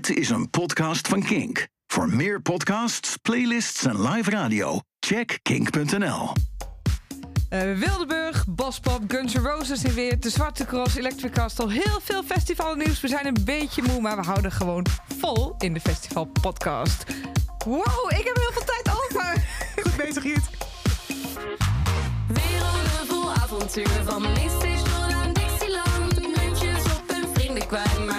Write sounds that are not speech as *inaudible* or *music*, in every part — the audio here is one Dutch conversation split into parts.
Dit is een podcast van Kink. Voor meer podcasts, playlists en live radio, check kink.nl. Uh, Wildeburg, Bospop, Guns N' Roses en weer de Zwarte Cross, Electric Castle. Heel veel festivalnieuws. We zijn een beetje moe, maar we houden gewoon vol in de festivalpodcast. Wow, ik heb heel veel tijd over. *laughs* Goed bezig, Jut. Werelden vol avonturen van Mainstation aan Dixieland. Muntjes op hun vrienden kwijt,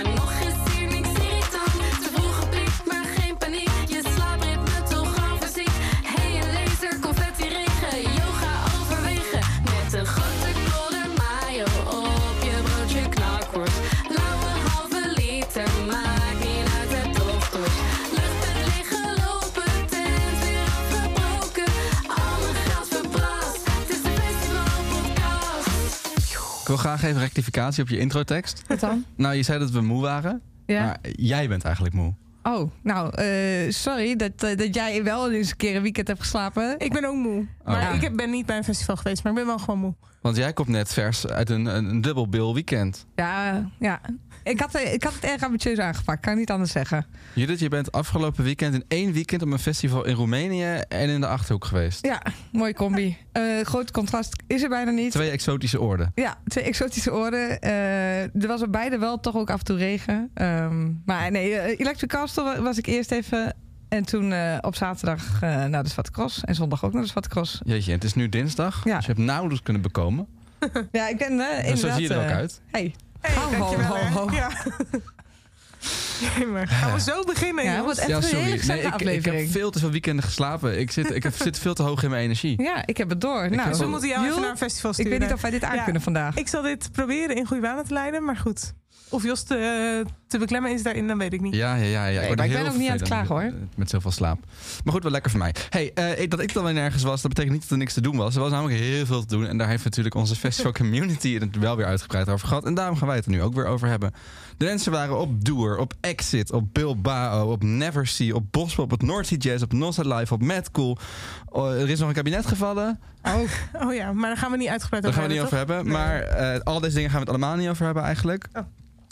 wil graag even rectificatie op je introtekst. Wat dan? Nou, je zei dat we moe waren. Ja. Maar jij bent eigenlijk moe. Oh, nou, eh, sorry dat, eh, dat jij wel eens een keer een weekend hebt geslapen. Ik ben ook moe. Maar ja. ik heb- ben niet bij een festival geweest, maar ik ben wel gewoon moe. Want jij komt net vers uit een, een, een dubbelbil weekend. Ja, ja. Ik had, eh, ik had het erg ambitieus aangepakt, kan ik niet anders zeggen. Judith, je bent afgelopen weekend in één weekend op een festival in Roemenië en in de Achterhoek geweest. Ja, mooie combi. Eh groot contrast is er bijna niet. Twee exotische oorden. Ja, twee exotische oorden. Eh, er was op beide wel toch ook af en toe regen. Ehm, maar nee, Electric Castle wa- was ik eerst even. En toen op zaterdag naar de Zwarte Cross. En zondag ook naar de Zwarte Cross. Jeetje, het is nu dinsdag. Ja. Dus je hebt nauwelijks kunnen bekomen. *laughs* Ja, ik ben En inderdaad... zo zie je er ook uit. Hey. Hey, Ho, ho, dankjewel, ho. Ja. *laughs* Nee, maar gaan we zo beginnen, Ja, wordt echt een hele Nee, gezellige ik, ik heb veel te veel weekenden geslapen. Ik zit, ik heb, zit veel te hoog in mijn energie. Ja, ik heb het door. nou, Dus we moeten jou Joel, even naar een festival ik sturen. weet niet of wij dit aan Ja. kunnen vandaag. Ik zal dit proberen in goede banen te leiden, maar goed. Of Jos te, te beklemmen is daarin, dan weet ik niet. Ja, ja, ja. ja. Nee, word maar ik heel ben ook niet aan het vervelend klagen, met- Met zoveel slaap. Maar goed, wel lekker voor mij. Hey, eh, ik- dat ik dan weer nergens was, dat betekent niet dat er niks te doen was. Er was namelijk heel veel te doen. En daar heeft natuurlijk onze festival *laughs* community het wel weer uitgebreid over gehad. En daarom gaan wij het er nu ook weer over hebben. De mensen waren op Doer, op Exit, op Bilbao, op Neversea, op Bospop, op het North Sea Jazz, op Nossa Live, op Mad Cool. Oh, er is nog een kabinet gevallen. *laughs* Oh ja, maar daar gaan we niet uitgebreid Daar over gaan we niet over hebben. hebben. Maar eh, al deze dingen gaan we het allemaal niet over hebben eigenlijk. Oh.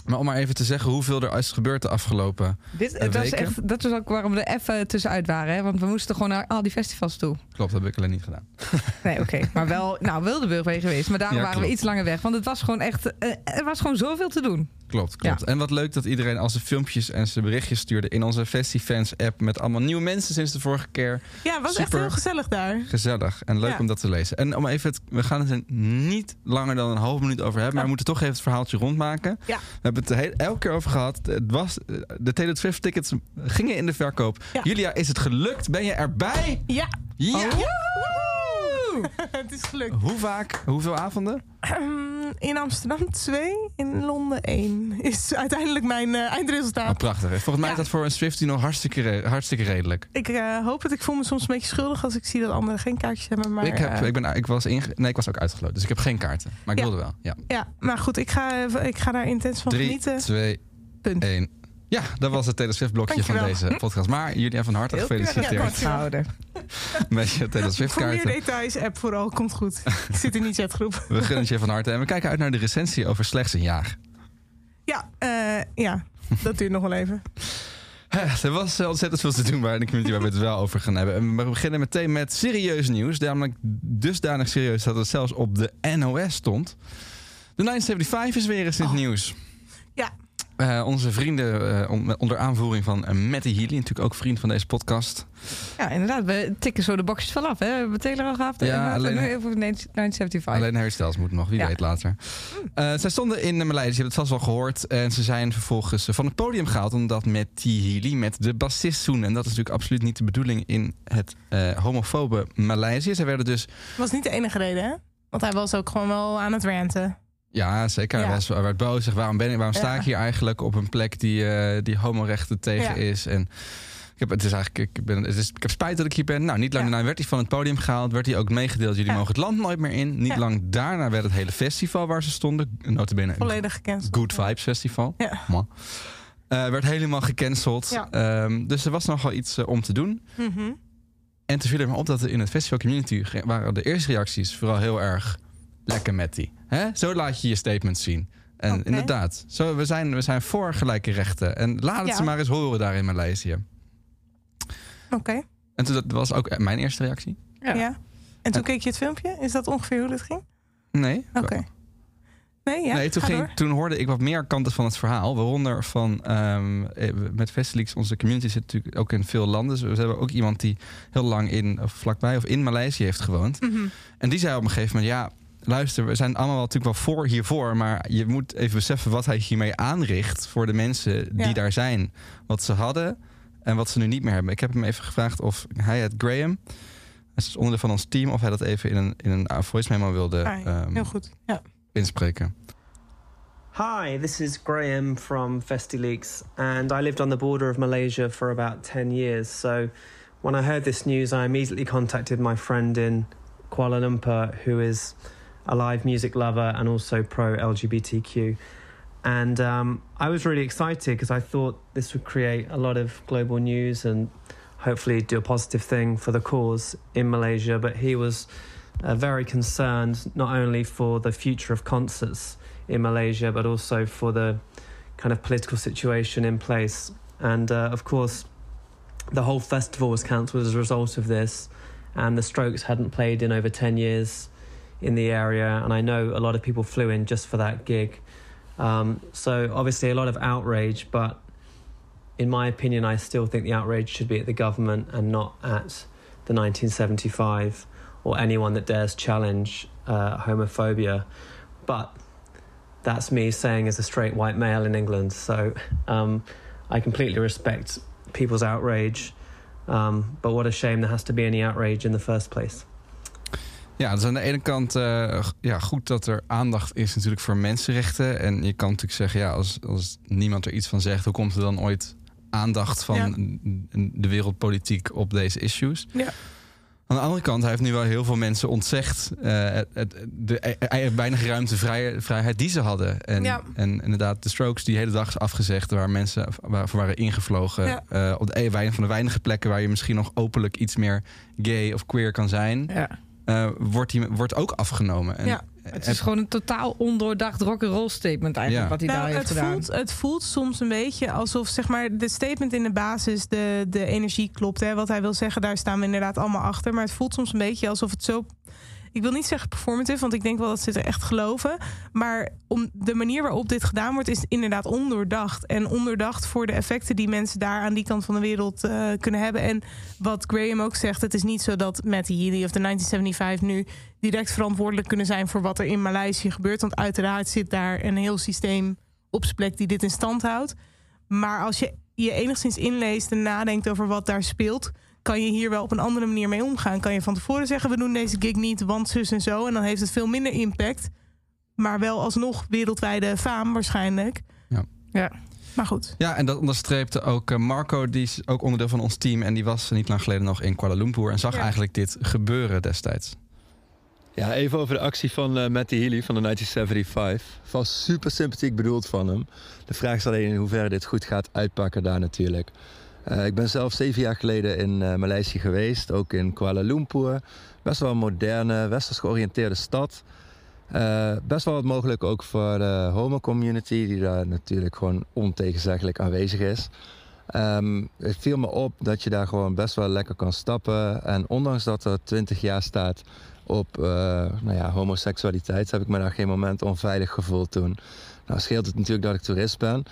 Maar om maar even te zeggen hoeveel er is gebeurd de afgelopen Dit, Een dat, is echt, dat is ook waarom we er even tussenuit waren. Hè? Want we moesten gewoon naar al die festivals toe. Klopt, dat heb ik alleen niet gedaan. *laughs* Nee, oké. Maar wel, nou, Wildeburg ben je geweest. Maar daarom Ja, waren we iets langer weg. Want het was gewoon echt, eh, er was gewoon zoveel te doen. Klopt, klopt. En wat leuk dat iedereen al zijn filmpjes en zijn berichtjes stuurde in onze Festifans app met allemaal nieuwe mensen sinds de vorige keer. Ja, het was echt heel gezellig daar. Gezellig en leuk Ja. om dat te lezen. En om even het, we gaan het er niet langer dan een half minuut over hebben, maar we moeten toch even het verhaaltje rondmaken. Ja. We hebben het heel, elke keer over gehad. Het was, de Taylor Swift tickets gingen in de verkoop. Julia, is het gelukt? Ben je erbij? Ja, Ja! Oh. *laughs* het is gelukt. Hoe vaak? Hoeveel avonden? Ehm, in Amsterdam 2, in Londen 1 is uiteindelijk mijn eh, Oh, eindresultaat. prachtig. Volgens mij Ja. is dat voor een Swiftie nog hartstikke, re- hartstikke redelijk. Ik eh, hoop het. Ik voel me soms een beetje schuldig als ik zie dat anderen geen kaartjes hebben. Maar, ik, heb, eh, ik, ben, ik, was inge- nee, ik was ook uitgeloten, dus ik heb geen kaarten. Maar ik Ja. wilde wel. Ja. Ja, maar goed, ik ga, ik ga daar intens van 3, genieten. 2, Punt. 1. Ja, dat was het Taylor Swift blokje van deze podcast. Maar Julia van harte gefeliciteerd gehouden. *laughs* met je Taylor Swift Voor meer kaarten. details, app vooral, komt goed. ik zit in die chatgroep. *laughs* We gunnen het je van harte. En we kijken uit naar de recensie over slechts een jaar. Ja, eh, ja, dat duurt nog wel even. *laughs* Er was ontzettend veel te doen waar de community waar we het wel over gaan hebben. En we beginnen meteen met serieus nieuws. Namelijk dusdanig serieus dat het zelfs op de NOS stond. De 975 is weer eens in het nieuws. Eh, onze vrienden eh, on- onder aanvoering van uh, Matty Healy, natuurlijk ook vriend van deze podcast. Ja, inderdaad. We tikken zo de boxjes vanaf. Hè? We hebben Taylor al gehad. Ja, alleen- nu even 1975. Alleen Harry Styles moet nog, wie Ja. weet later. Eh, zij stonden in Maleisië, je hebt het vast wel gehoord. En ze zijn vervolgens van het podium gehaald omdat Matty Healy met de bassist zoende. En dat is natuurlijk absoluut niet de bedoeling in het eh, homofobe Maleisië. Zij werden dus was niet de enige reden, hè? Want hij was ook gewoon wel aan het ranten. Ja, zeker. Hij, Ja. was, hij werd boos. Zeg, waarom, ben ik, waarom sta Ja. ik hier eigenlijk op een plek die, eh, die homorechten tegen Ja. is? En ik heb, het is eigenlijk, ik, ben, het is, ik heb spijt dat ik hier ben. Nou, niet lang daarna werd hij van het podium gehaald. Werd hij ook meegedeeld, jullie mogen het land nooit meer in. Niet lang daarna werd het hele festival waar ze stonden. Notabene Volledig gekend. Good Vibes Festival. Ja. Mwah. Eh, werd helemaal gecanceld. Ehm, dus er was nogal iets eh, om te doen. Mhm. En toen viel er me op dat er in het festival community waren de eerste reacties vooral heel erg lekker met die. Hè? Zo laat je je statement zien. En inderdaad, zo, we, zijn, we zijn voor gelijke rechten. En laat het Ja. ze maar eens horen daar in Maleisië. Oké, En toen, dat was ook mijn eerste reactie. Ja. ja. En toen keek je het filmpje? Is dat ongeveer hoe het ging? Nee. Oké. Nee, ja, nee, toen, ging, toen hoorde ik wat meer kanten van het verhaal. Waaronder van, ehm, eh, met Festelix, onze community zit natuurlijk ook in veel landen. Dus we hebben ook iemand die heel lang in, of vlakbij of in Maleisië heeft gewoond. Mhm. En die zei op een gegeven moment, ja, luister, we zijn allemaal natuurlijk wel voor hiervoor. Maar je moet even beseffen wat hij hiermee aanricht voor de mensen die Ja. daar zijn. Wat ze hadden en wat ze nu niet meer hebben. Ik heb hem even gevraagd of hij het Graham, hij is onderdeel van ons team, of hij dat even in een, in een voice memo wilde Ah, ehm, Heel goed. Ja. inspreken. Hi, this is Graham from FestiLeaks, and I lived on the border of Malaysia for about 10 years. So, when I heard this news, I immediately contacted my friend in Kuala Lumpur, who is a live music lover and also pro LGBTQ. And um, I was really excited because I thought this would create a lot of global news and hopefully do a positive thing for the cause in Malaysia. But he was uh, very concerned not only for the future of concerts in Malaysia, but also for the kind of political situation in place. And uh, of course, the whole festival was cancelled as a result of this, and the Strokes hadn't played in over 10 years in the area. And I know a lot of people flew in just for that gig. Um, so, obviously, a lot of outrage, but in my opinion, I still think the outrage should be at the government and not at the 1975 or anyone that dares challenge uh, homophobia. But that's me saying as a straight white male in England. So um, I completely respect people's outrage. Um, but what a shame there has to be any outrage in the first place. Ja, dus aan de ene kant eh, ja, goed dat er aandacht is natuurlijk voor mensenrechten. En je kan natuurlijk zeggen, ja, als, als niemand er iets van zegt, hoe komt er dan ooit aandacht van Ja. de wereldpolitiek op deze issues? Ja. Aan de andere kant, hij heeft nu wel heel veel mensen ontzegd eh, het, het- de e- e- weinig ruimte, vrij, vrijheid die ze hadden. En, Ja. en inderdaad, de strokes die hele dag is afgezegd, waar mensen waar, voor waren ingevlogen. Ja. eh, op de, een van de weinige plekken waar je misschien nog openlijk iets meer gay of queer kan zijn Ja. Eh, wordt, die, wordt ook afgenomen. En, Ja, Het is gewoon een totaal ondoordacht rock'n'roll statement eigenlijk Ja. wat hij daar Nou, heeft het gedaan. voelt, het voelt soms een beetje alsof zeg maar, de statement in de basis, de, de energie klopt. Hè? Wat hij wil zeggen, daar staan we inderdaad allemaal achter. Maar het voelt soms een beetje alsof het zo. Ik wil niet zeggen performative, want ik denk wel dat ze er echt geloven. Maar om de manier waarop dit gedaan wordt, is inderdaad ondoordacht. En ondoordacht voor de effecten die mensen daar aan die kant van de wereld eh, kunnen hebben. En wat Graham ook zegt, het is niet zo dat Matty Healy of de 1975 nu direct verantwoordelijk kunnen zijn voor wat er in Maleisië gebeurt. Want uiteraard zit daar een heel systeem op zijn plek die dit in stand houdt. Maar als je je enigszins inleest en nadenkt over wat daar speelt, kan je hier wel op een andere manier mee omgaan. Kan je van tevoren zeggen: we doen deze gig niet, want zus en zo. En dan heeft het veel minder impact. Maar wel alsnog wereldwijde faam waarschijnlijk. Ja. Maar goed. Ja, en dat onderstreepte ook eh, Marco, die is ook onderdeel van ons team. En die was niet lang geleden nog in Kuala Lumpur en zag Ja. eigenlijk dit gebeuren destijds. Ja, even over de actie van eh Matty Healy van de 1975. Was super sympathiek bedoeld van hem. De vraag is alleen in hoeverre dit goed gaat uitpakken daar natuurlijk. Eh, ik ben zelf zeven jaar geleden in eh Maleisië geweest, ook in Kuala Lumpur. Best wel een moderne, westers georiënteerde stad. Eh, best wel wat mogelijk ook voor de homo-community, die daar natuurlijk gewoon ontegenzeggelijk aanwezig is. Ehm, het viel me op dat je daar gewoon best wel lekker kan stappen. En ondanks dat er 20 jaar staat op nou ja, homoseksualiteit, heb ik me daar geen moment onveilig gevoeld toen. Nou scheelt het natuurlijk dat ik toerist ben.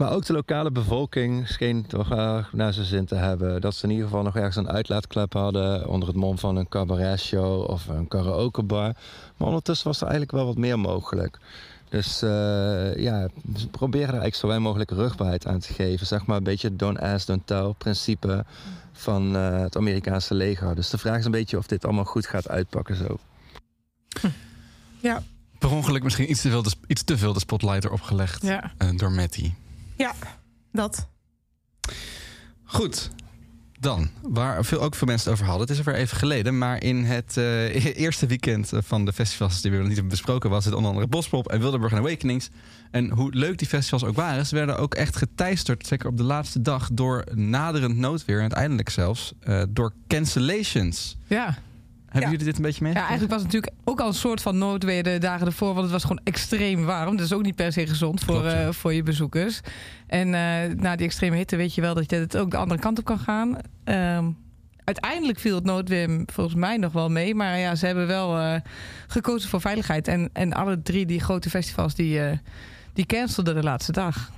Maar ook de lokale bevolking scheen toch wel naar zijn zin te hebben. Dat ze in ieder geval nog ergens een uitlaatklep hadden onder het mom van een cabaretshow of een karaokebar. Maar ondertussen was er eigenlijk wel wat meer mogelijk. Dus eh, ja, ze proberen daar eigenlijk zo weinig mogelijk rugbaarheid aan te geven. Zeg maar een beetje het don't ask, don't tell principe van eh, het Amerikaanse leger. Dus de vraag is een beetje of dit allemaal goed gaat uitpakken zo. Ja, Per ongeluk misschien iets te veel de, iets te veel de spotlight erop gelegd Ja. eh, door Matty. Ja dat. Goed. Dan, waar veel, ook veel mensen het over hadden. Het is er weer even geleden, maar in het eh, *laughs* eerste weekend van de festivals die we nog niet hebben besproken, was het onder andere Bospop en Wildeburg en Awakenings. En hoe leuk die festivals ook waren, ze werden ook echt geteisterd, zeker op de laatste dag, door naderend noodweer en uiteindelijk zelfs eh, door cancellations. Ja. Hebben jullie dit een beetje mee? Ja, eigenlijk was het natuurlijk ook al een soort van noodweer de dagen ervoor. Want het was gewoon extreem warm. Dat is ook niet per se gezond voor, Klopt, eh, voor je bezoekers. En eh, na die extreme hitte weet je wel dat je het ook de andere kant op kan gaan. Ehm, uiteindelijk viel het noodweer volgens mij nog wel mee. Maar ja, ze hebben wel eh, gekozen voor veiligheid. En, en alle drie die grote festivals die, die cancelden de laatste dag.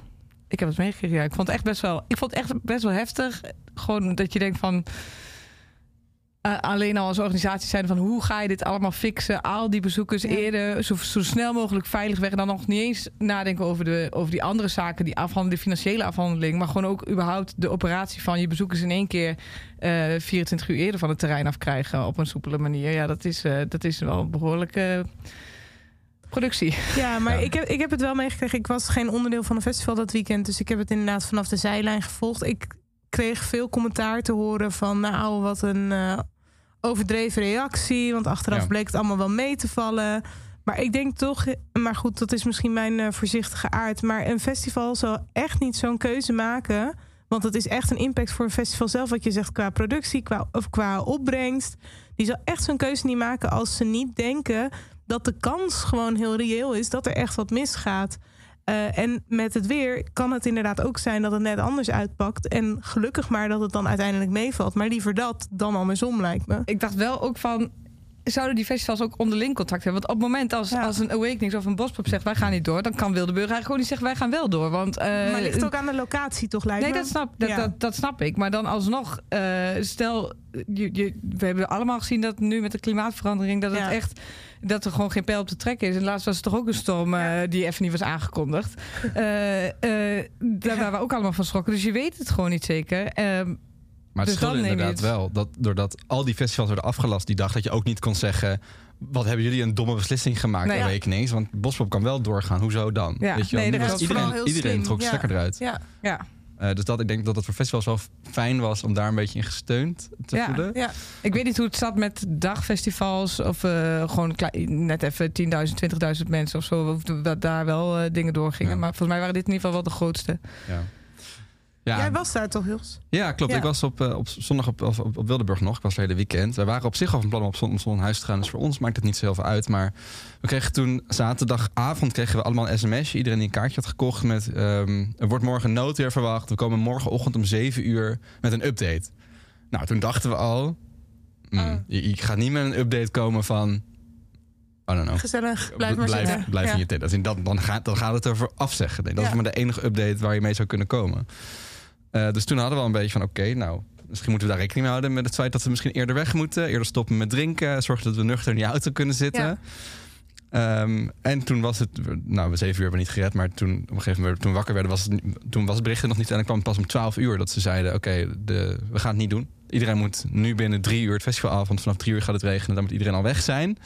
Ik heb het meegekregen. Ja, ik vond het echt best wel, ik vond het echt best wel heftig. Gewoon dat je denkt van. Eh, alleen al als organisatie zijn van hoe ga je dit allemaal fixen? Al die bezoekers Ja. eerder zo, zo snel mogelijk veilig weg. En dan nog niet eens nadenken over, de, over die andere zaken, die afhandeling, de financiële afhandeling. Maar gewoon ook überhaupt de operatie van je bezoekers in één keer eh 24 uur eerder van het terrein afkrijgen op een soepele manier. Ja, dat is, eh, dat is wel een behoorlijke productie. Ja, maar Ja. Ik, heb, ik heb het wel meegekregen. Ik was geen onderdeel van een festival dat weekend. Dus ik heb het inderdaad vanaf de zijlijn gevolgd. Ik kreeg veel commentaar te horen van... nou, wat een eh, overdreven reactie. Want achteraf Ja. bleek het allemaal wel mee te vallen. Maar ik denk toch... Maar goed, dat is misschien mijn eh, voorzichtige aard. Maar een festival zal echt niet zo'n keuze maken... Want het is echt een impact voor een festival zelf. Wat je zegt qua productie, qua, of qua opbrengst. Die zal echt zo'n keuze niet maken als ze niet denken dat de kans gewoon heel reëel is dat er echt wat misgaat. Eh, en met het weer kan het inderdaad ook zijn dat het net anders uitpakt. En gelukkig maar dat het dan uiteindelijk meevalt. Maar liever dat dan andersom, lijkt me. ik dacht wel ook van. Zouden die festivals ook onderling contact hebben? Want op het moment als, Ja. als een Awakenings of een Bospop zegt... wij gaan niet door, dan kan Wildeburg eigenlijk gewoon niet zeggen... wij gaan wel door. Want, eh, maar ligt ook aan de locatie, toch, lijkt Nee, me? dat snap, dat, Ja. dat, dat snap ik. Maar dan alsnog, eh, stel... Je, je, we hebben allemaal gezien dat nu met de klimaatverandering... dat, het Ja. echt, dat er gewoon geen pijl op de trek is. En laatst was het toch ook een storm eh, die even niet was aangekondigd. *laughs* Eh, eh, daar waren we ook allemaal van schrokken. Dus je weet het gewoon niet zeker. Ehm, Maar het Dus dan inderdaad het. wel. Dat doordat al die festivals werden afgelast die dag... dat je ook niet kon zeggen... wat hebben jullie een domme beslissing gemaakt nee, ja. week ineens? Want Bospop kan wel doorgaan. Hoezo dan? Ja, Weet je wel? nee, iedereen, heel iedereen slim. trok Ja. stekker eruit. Ja, ja. Eh, dus dat, ik denk dat het voor festivals wel fijn was... om daar een beetje in gesteund te Ja. voelen. ja. Ik weet niet hoe het zat met dagfestivals of eh, gewoon net even 10.000, 20.000 mensen of zo. Of dat daar wel eh, dingen doorgingen. Ja. Maar volgens mij waren dit in ieder geval wel de grootste. Ja. Ja, Jij was daar toch, Jos? Ja, klopt. Ja. Ik was op, eh, op zondag op, op, op Wildeburg nog. Ik was het hele weekend. We waren op zich al van plan om op zon, om zon naar huis te gaan. Dus voor ons maakt het niet zo heel veel uit. Maar we kregen toen zaterdagavond kregen we allemaal een sms. Iedereen die een kaartje had gekocht met... ehm, er wordt morgen noodweer verwacht. We komen morgenochtend om 7 uur met een update. Nou, toen dachten we al... hmm, Oh. je, je gaat niet met een update komen van... I don't know. Gezellig, blijf maar blijf, zitten. blijf Ja. in je tent. Dan, dan, gaat, dan gaat het over afzeggen. Dat Ja. is maar de enige update waar je mee zou kunnen komen. Eh, dus toen hadden we al een beetje van... oké, nou, misschien moeten we daar rekening mee houden... met het feit dat we misschien eerder weg moeten. Eerder stoppen met drinken. Zorgen dat we nuchter in die auto kunnen zitten. Ja. Ehm, en toen was het... Nou, we zeven uur hebben we niet gered. Maar toen, op een gegeven moment, toen we wakker werden... Was het, toen was het bericht er nog niet. En dan kwam het pas om 12 uur dat ze zeiden... oké, de we gaan het niet doen. Iedereen moet nu binnen drie uur het festival af. Want vanaf drie uur gaat het regenen. Dan moet iedereen al weg zijn.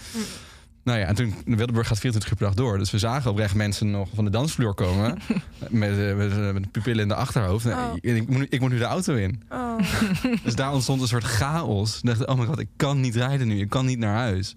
Nou ja, en toen Wildeburg gaat 24 uur per dag door. Dus we zagen oprecht mensen nog van de dansvloer komen. *laughs* met, eh, met, eh, met pupillen in de achterhoofd. Oh. ik, moet, nu- ik moet nu de auto in. Oh. *laughs* Dus daar ontstond een soort chaos. Ik dacht, oh mijn god, ik kan niet rijden nu. Ik kan niet naar huis.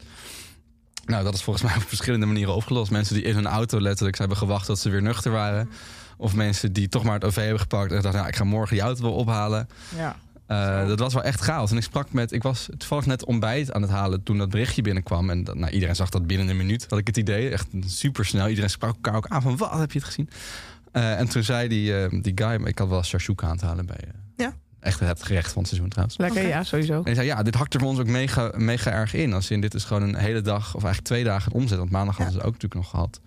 Nou, dat is volgens mij op verschillende manieren opgelost. Mensen die in hun auto letterlijk hebben gewacht tot ze weer nuchter waren. Of mensen die toch maar het OV hebben gepakt en dachten, nou, ik ga morgen die auto wel ophalen. Ja. Uh, dat was wel echt chaos. En ik sprak met, ik was toevallig net ontbijt aan het halen toen dat berichtje binnenkwam. En dat, nou, iedereen zag dat binnen een minuut, had ik het idee. Echt super snel. Iedereen sprak elkaar ook aan van, wat heb je het gezien? Uh, en toen zei die, uh, die guy, ik had wel shashuka aan het halen bij uh, Ja. echt het gerecht van het seizoen trouwens. Lekker, ja, sowieso. En hij zei, ja, dit hakt er voor ons ook mega, mega erg in. Als in, dit is gewoon een hele dag, of eigenlijk twee dagen omzet. Want maandag hadden ze ook natuurlijk nog gehad.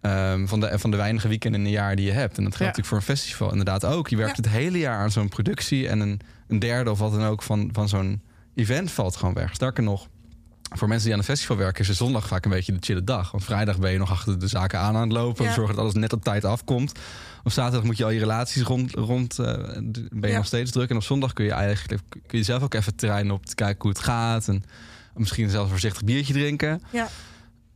Um, van, de, van de weinige weekenden in een jaar die je hebt. En dat geldt Ja. natuurlijk voor een festival inderdaad ook. Je werkt Ja. het hele jaar aan zo'n productie. En een, een derde of wat dan ook van, van zo'n event valt gewoon weg. Sterker nog, voor mensen die aan een festival werken... is de zondag vaak een beetje de chille dag. Want vrijdag ben je nog achter de zaken aan aan het lopen. Ja. Zorgen dat alles net op tijd afkomt. Op zaterdag moet je al je relaties rond... rond eh, ben je Ja. nog steeds druk. En op zondag kun je eigenlijk kun je zelf ook even terrein op... te kijken hoe het gaat. En misschien zelfs voorzichtig biertje drinken. Ja.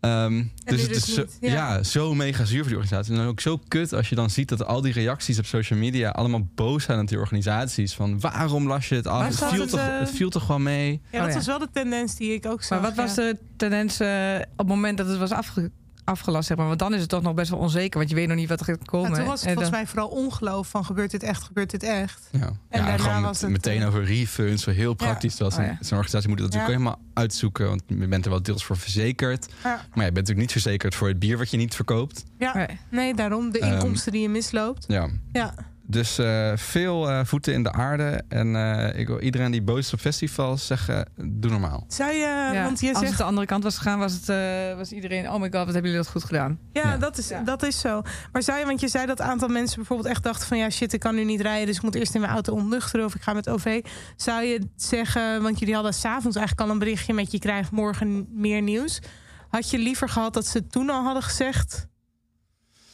Ehm, dus het dus is zo, niet, ja. ja. zo mega zuur voor die organisatie. En dan ook zo kut als je dan ziet dat al die reacties op social media allemaal boos zijn op die organisaties. Van waarom las je het af? Het viel, het, toch, eh, het viel toch gewoon mee? Ja, dat Oh, ja. was wel de tendens die ik ook zag. Maar wat was de tendens eh, op het moment dat het was afge afgelast, zeg maar. Want dan is het toch nog best wel onzeker, want je weet nog niet wat er gaat komen. Ja, toen was het En volgens dan- mij vooral ongeloof van gebeurt dit echt, gebeurt dit echt. Ja. En ja, daarna gewoon was het, meteen eh, over refunds, zo heel praktisch. Zo'n Oh, ja. zo'n organisatie moet dat natuurlijk Ja. helemaal uitzoeken. Want je bent er wel deels voor verzekerd. Ja. Maar je bent natuurlijk niet verzekerd voor het bier wat je niet verkoopt. Ja, Nee. nee, daarom de Ehm, inkomsten die je misloopt. Ja. Ja, Dus eh, veel eh, voeten in de aarde. En eh, ik wil iedereen die boos is op festivals zeggen, doe normaal. zou je, Ja, want je Als zegt het de andere kant was gegaan, was, het, eh, was iedereen... Oh my god, wat hebben jullie dat goed gedaan. Ja, Ja. Dat, is, Ja. dat is zo. Maar zou je, want je zei dat een aantal mensen bijvoorbeeld echt dachten van ja, shit, ik kan nu niet rijden, dus ik moet eerst in mijn auto ontnuchteren of ik ga met OV. Zou je zeggen, want jullie hadden s'avonds eigenlijk al een berichtje met je krijgt morgen meer nieuws. Had je liever gehad dat ze toen al hadden gezegd.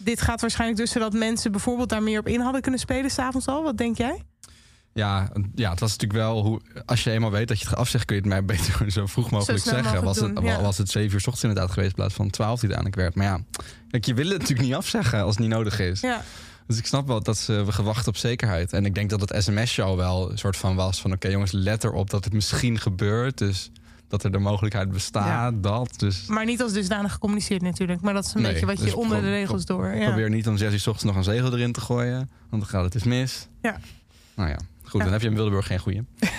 Dit gaat waarschijnlijk dus zodat mensen bijvoorbeeld daar meer op in hadden kunnen spelen s'avonds al. Wat denk jij? Ja, ja, het was natuurlijk wel hoe. Als je eenmaal weet dat je het afzeggen, kun je het mij beter *laughs* zo vroeg mogelijk zeggen. Was het, ja. was het 7 uur 's ochtends inderdaad geweest in plaats van 12 die uiteindelijk werd. Maar ja, kijk, je wil het natuurlijk niet afzeggen als het niet nodig is. Ja, Dus ik snap wel dat ze we gewacht op zekerheid. En ik denk dat het sms'je al wel een soort van was van... oké jongens, let erop dat het misschien gebeurt. Dus dat er de mogelijkheid bestaat, dat. Dus maar niet als dusdanig gecommuniceerd natuurlijk. Maar dat is een Nee, beetje wat je dus onder de regels door. Ja. probeer niet om 6 uur 's ochtends nog een zegel erin te gooien. Want dan gaat het dus mis. Ja. Nou ja, goed, Ja. dan heb je in Wildeburg geen goeie. *laughs*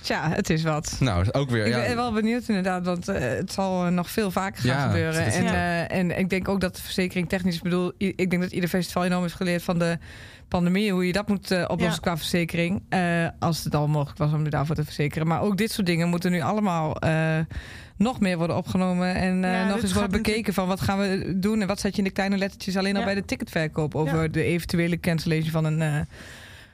Tja, het is wat. Nou, ook weer... Ik ja, ben wel benieuwd inderdaad, want eh, het zal eh, nog veel vaker gaan Ja, gebeuren. is- En, Ja. eh, en ik denk ook dat de verzekering technisch, ik bedoel, ik denk dat ieder festival enorm heeft geleerd van de pandemie, hoe je dat moet eh, oplossen Ja. qua verzekering. Eh, als het al mogelijk was om je daarvoor te verzekeren. Maar ook dit soort dingen moeten nu allemaal eh, nog meer worden opgenomen en eh, Ja, nog eens worden bekeken van wat gaan we doen en wat zet je in de kleine lettertjes alleen al Ja. bij de ticketverkoop over Ja. de eventuele cancellation van een, eh,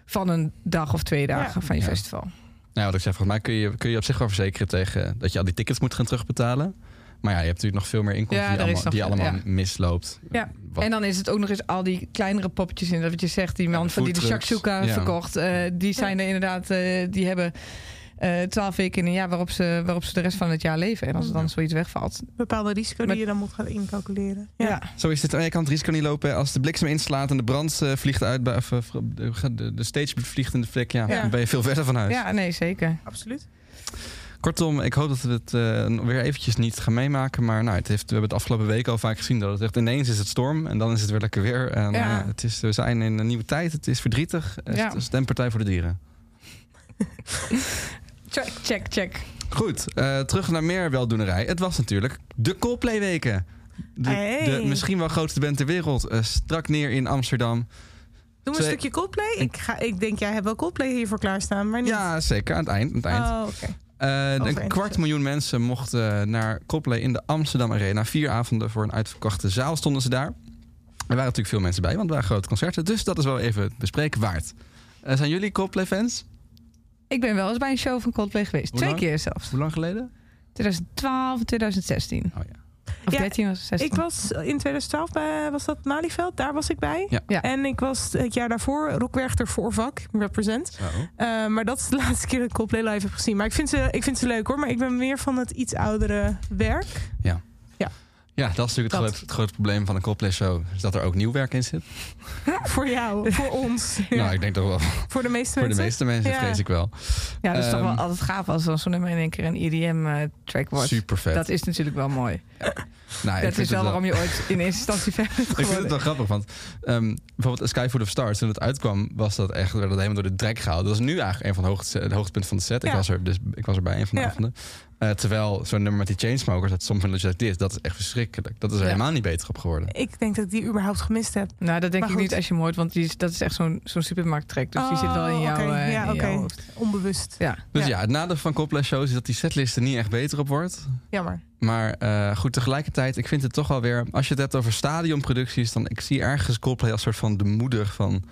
van een dag of twee dagen van je Ja. festival. Nou, wat ik zeg, volgens mij kun je, kun je op zich wel verzekeren tegen dat je al die tickets moet gaan terugbetalen. Maar ja, je hebt natuurlijk nog veel meer inkomsten Ja, die allemaal, die allemaal ja. misloopt. Ja, Wat- En dan is het ook nog eens al die kleinere poppetjes in. Dat wat je zegt, die man van die de shakshuka Ja. verkocht. eh, die zijn er inderdaad, eh, die hebben eh, twaalf weken in een jaar waarop ze, waarop ze de rest van het jaar leven. En als er dan zoiets wegvalt. Bepaalde risico Met- die je dan moet gaan incalculeren. Ja. Ja. Zo is het. Je kan het risico niet lopen als de bliksem inslaat en de brand eh, vliegt uit. Bij, of, of, de, de, stage vliegt in de. Ja, Ja. dan ben je veel verder van huis. ja, nee, zeker. absoluut. Kortom, ik hoop dat we het eh, weer eventjes niet gaan meemaken. Maar nou, het heeft, we hebben het afgelopen week al vaak gezien dat het echt ineens is het storm. En dan is het weer lekker weer. En, Ja. eh, het is, we zijn in een nieuwe tijd. Het is verdrietig. Het Ja. is Stempartij voor de dieren. *laughs* Check, check, check. Goed, eh, terug naar meer weldoenerij. Het was natuurlijk de Coldplay-weken. De, Hey. de misschien wel grootste band ter wereld. strak neer in Amsterdam. Doen we een Twee- stukje Coldplay? Ik, ga, ik denk, jij hebt wel Coldplay hiervoor klaarstaan, maar niet. Ja, zeker. Aan het eind. Aan het eind. Oh, oké. Eh, een Over kwart miljoen mensen mochten naar Coldplay in de Amsterdam Arena. Vier avonden voor een uitverkochte zaal stonden ze daar. Er waren natuurlijk veel mensen bij, want het waren grote concerten. Dus dat is wel even bespreken waard. Eh, zijn jullie Coldplay-fans? Ik ben wel eens bij een show van Coldplay geweest. Twee keer zelfs. Hoe lang geleden? 2012 en 2016. Oh ja. Of Ja, 13 was het 16. Ik was in 2012 bij, was dat Malieveld? Daar was ik bij. Ja. Ja. En ik was het jaar daarvoor Rockwerchter voor vak, represent. Eh, maar dat is de *laughs* laatste keer dat ik Coldplay live heb gezien. Maar ik vind, ze, ik vind ze leuk hoor. Maar ik ben meer van het iets oudere werk. Ja, dat is natuurlijk het, groot- het grote probleem van een Coldplay-show. Is dat er ook nieuw werk in zit. *laughs* voor jou, voor ons. *laughs* Ja. Nou, ik denk toch wel voor de meeste *laughs* voor de mensen. meeste mensen, Ja. vrees ik wel. Ja, dat is toch wel Ehm, altijd gaaf als dan zo'n nummer in één keer een EDM-track wordt. Super vet. Dat is natuurlijk wel mooi. Nou, dat is wel waarom je ooit in eerste instantie fan *laughs* bent Ik vind het wel grappig, want ehm, bijvoorbeeld Sky Full of Stars, toen het uitkwam, was dat echt werd dat helemaal door de drek gehaald. Dat is nu eigenlijk een van de, hoogte, hoogtepunten van de set. Ik, Ja. was er, dus, ik was er bij een van de Ja. avonden. Eh, terwijl zo'n nummer met die Chainsmokers, dat soms van This, dat is echt verschrikkelijk. Dat is er Ja. helemaal niet beter op geworden. Ik denk dat ik die überhaupt gemist heb. Nou, dat denk Maar ik niet als je hem hoort, want die is, dat is echt zo'n zo'n supermarkttrack. Dus die Oh, zit wel in jouw, oké. eh, Ja, in oké. jouw hoofd. Onbewust. Ja. Dus ja, Ja. het nadeel van Coldplay shows is dat die setlist er niet echt beter op wordt. Jammer. Maar eh, goed, tegelijkertijd, ik vind het toch wel weer... Als je het hebt over stadionproducties, dan ik zie ergens Coldplay als soort van de moeder van...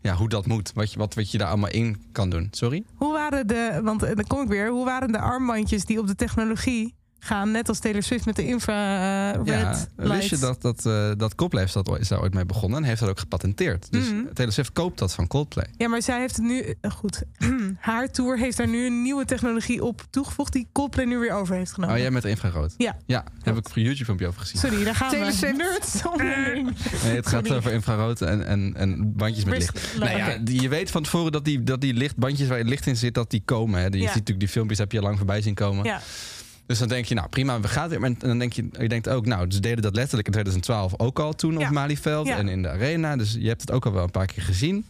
Ja, hoe dat moet. Wat je, wat, wat je daar allemaal in kan doen. Sorry? Hoe waren de, want eh, dan kom ik weer, hoe waren de armbandjes die op de technologie gaan, net als Taylor Swift met de infrared Ja, lights? wist je dat, dat, eh, dat Coldplay heeft dat, ooit- is daar ooit mee begonnen en heeft dat ook gepatenteerd. Dus Mhm. Taylor Swift koopt dat van Coldplay. Ja, maar zij heeft het nu, eh, goed, *clears throat* haar tour heeft daar nu een nieuwe technologie op toegevoegd die Coldplay nu weer over heeft genomen. Oh, jij met infrarood? Ja. Ja, heb ik voor YouTube filmpje over gezien. Sorry, daar gaan Taylor we. Swift. Nerds. *laughs* Nee, het gaat Sorry. over infrarood en, en, en bandjes met licht. Nou ja, die- je weet van tevoren dat die, dat die lichtbandjes waar je licht in zit, dat die komen. Hè. Je Ja. ziet natuurlijk die filmpjes, heb je al lang voorbij zien komen. Ja. Dus dan denk je, nou prima, we gaan weer. Maar dan denk je, je denkt ook, nou, ze deden dat letterlijk in 2012 ook al toen Ja. op Malieveld en in de arena. Dus je hebt het ook al wel een paar keer gezien.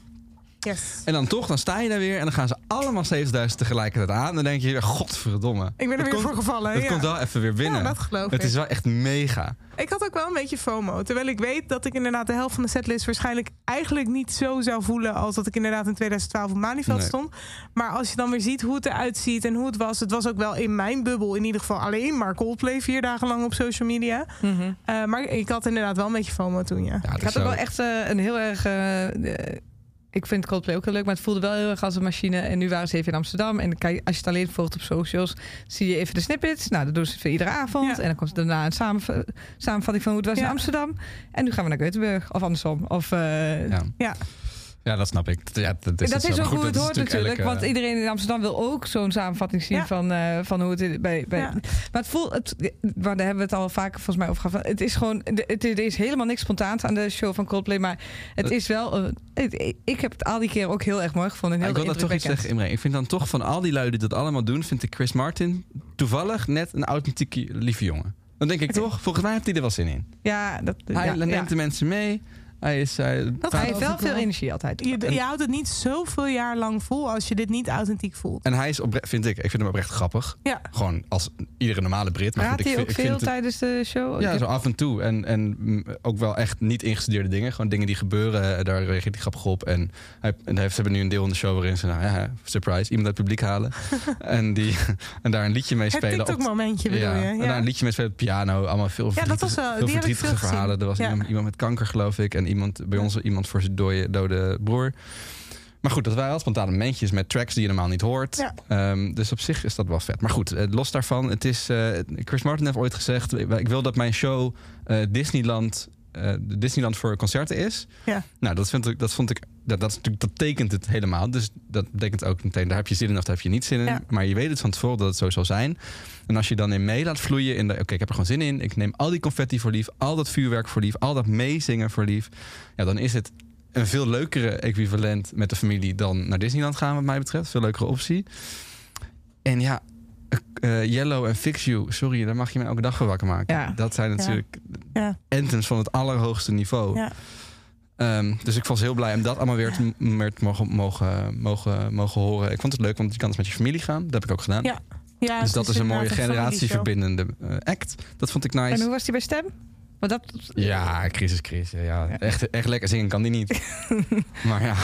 Yes. En dan toch, dan sta je daar weer en dan gaan ze allemaal 7000 tegelijkertijd aan. Dan denk je, godverdomme. Ik ben er Het weer komt- voor gevallen. Het ja. komt wel even weer binnen. Ja, dat geloof het ik. is wel echt mega. Ik had ook wel een beetje FOMO. Terwijl ik weet dat ik inderdaad de helft van de setlist waarschijnlijk eigenlijk niet zo zou voelen als dat ik inderdaad in 2012 op Maniveld Nee. stond. Maar als je dan weer ziet hoe het eruit ziet en hoe het was. Het was ook wel in mijn bubbel in ieder geval alleen maar Coldplay vier dagen lang op social media. Eh, maar ik had inderdaad wel een beetje FOMO toen, ja. Ja, Ik had ook zo- wel echt eh, een heel erg. eh, ik vind Coldplay ook heel leuk, maar het voelde wel heel erg als een machine. En nu waren ze even in Amsterdam. En je, als je het alleen volgt op socials, zie je even de snippets. Nou, dat doen ze voor iedere avond. Ja. En dan komt er daarna een samenv- samenvatting van hoe het was in. Amsterdam. En nu gaan we naar Göteborg, of andersom. Of, eh, Ja. Ja. Ja, dat snap ik. Ja, dat is, dat het is zo. ook Maar hoe goed, het dat hoort is natuurlijk. elke- Want iedereen in Amsterdam wil ook zo'n samenvatting zien Ja. van, eh, van hoe het is bij. bij Ja. Maar het voelt, het, maar daar hebben we het al vaker volgens mij over gehad. Het is gewoon, het, er is helemaal niks spontaans aan de show van Coldplay. Maar het is wel, eh, het- ik heb het al die keer ook heel erg mooi gevonden. Ja, heel ik wil dat toch iets zeggen, Imre. Ik vind dan toch van al die lui die dat allemaal doen, vind ik Chris Martin toevallig net een authentieke lieve jongen. Dan denk ik toch, volgens mij heeft hij er wel zin in. Ja, dat, Hij ja, neemt ja. de mensen mee. Hij is. hij Dat Hij heeft wel veel energie altijd. Je, je houdt het niet zoveel jaar lang vol als je dit niet authentiek voelt. en hij is oprecht, vind ik, ik vind hem oprecht grappig. Ja. Gewoon als iedere normale Brit. Maar Praat goed, ik hij vind, ook ik veel vind het- tijdens de show? Ja, zo af en toe. En, en ook wel echt niet ingestudeerde dingen. Gewoon dingen die gebeuren. eh, Daar reageert hij grappig op. En, hij, en hij heeft, ze hebben nu een deel in de show waarin ze, nou ja, surprise, iemand uit het publiek halen. *laughs* en, die, en daar een liedje mee Het spelen. op- TikTok-momentje bedoel ja, je? En daar een liedje mee spelen op piano. Allemaal veel Ja, dat was verdrietige, wel- veel verdrietige verhalen. Er was Ja. iemand, iemand met kanker, geloof ik. En iemand bij ons iemand voor zijn dode, dode broer. Maar goed, dat waren wel spontane momentjes met tracks die je normaal niet hoort. Ja. Ehm, dus op zich is dat wel vet. Maar goed, eh, los daarvan. Het is, eh, Chris Martin heeft ooit gezegd... ik wil dat mijn show eh, Disneyland, de Disneyland voor concerten is. Ja. Nou, dat, vind ik, dat vond ik... Dat, dat, is dat tekent het helemaal. Dus dat betekent ook meteen... daar heb je zin in of daar heb je niet zin in. Ja. Maar je weet het van tevoren dat het zo zal zijn. En als je dan in mee laat vloeien... in de oké, ik heb er gewoon zin in. Ik neem al die confetti voor lief. Al dat vuurwerk voor lief. Al dat meezingen voor lief. Ja, dan is het een veel leukere equivalent met de familie dan naar Disneyland gaan, wat mij betreft. Veel leukere optie. En ja, eh, Yellow en Fix You, sorry, daar mag je me elke dag voor wakker maken. Ja. Dat zijn natuurlijk Ja. anthems van het allerhoogste niveau. Ja. Ehm, dus ik was heel blij om dat allemaal weer te, mogen, mogen, mogen, mogen horen. Ik vond het leuk, want je kan dus met je familie gaan. Dat heb ik ook gedaan. Ja. Ja, dus het dat is een mooie generatieverbindende eh, act. Dat vond ik nice. En hoe was hij bij stem? Dat, Ja, crisis, crisis. Ja. Echt, echt lekker zingen kan die niet. *laughs* maar ja,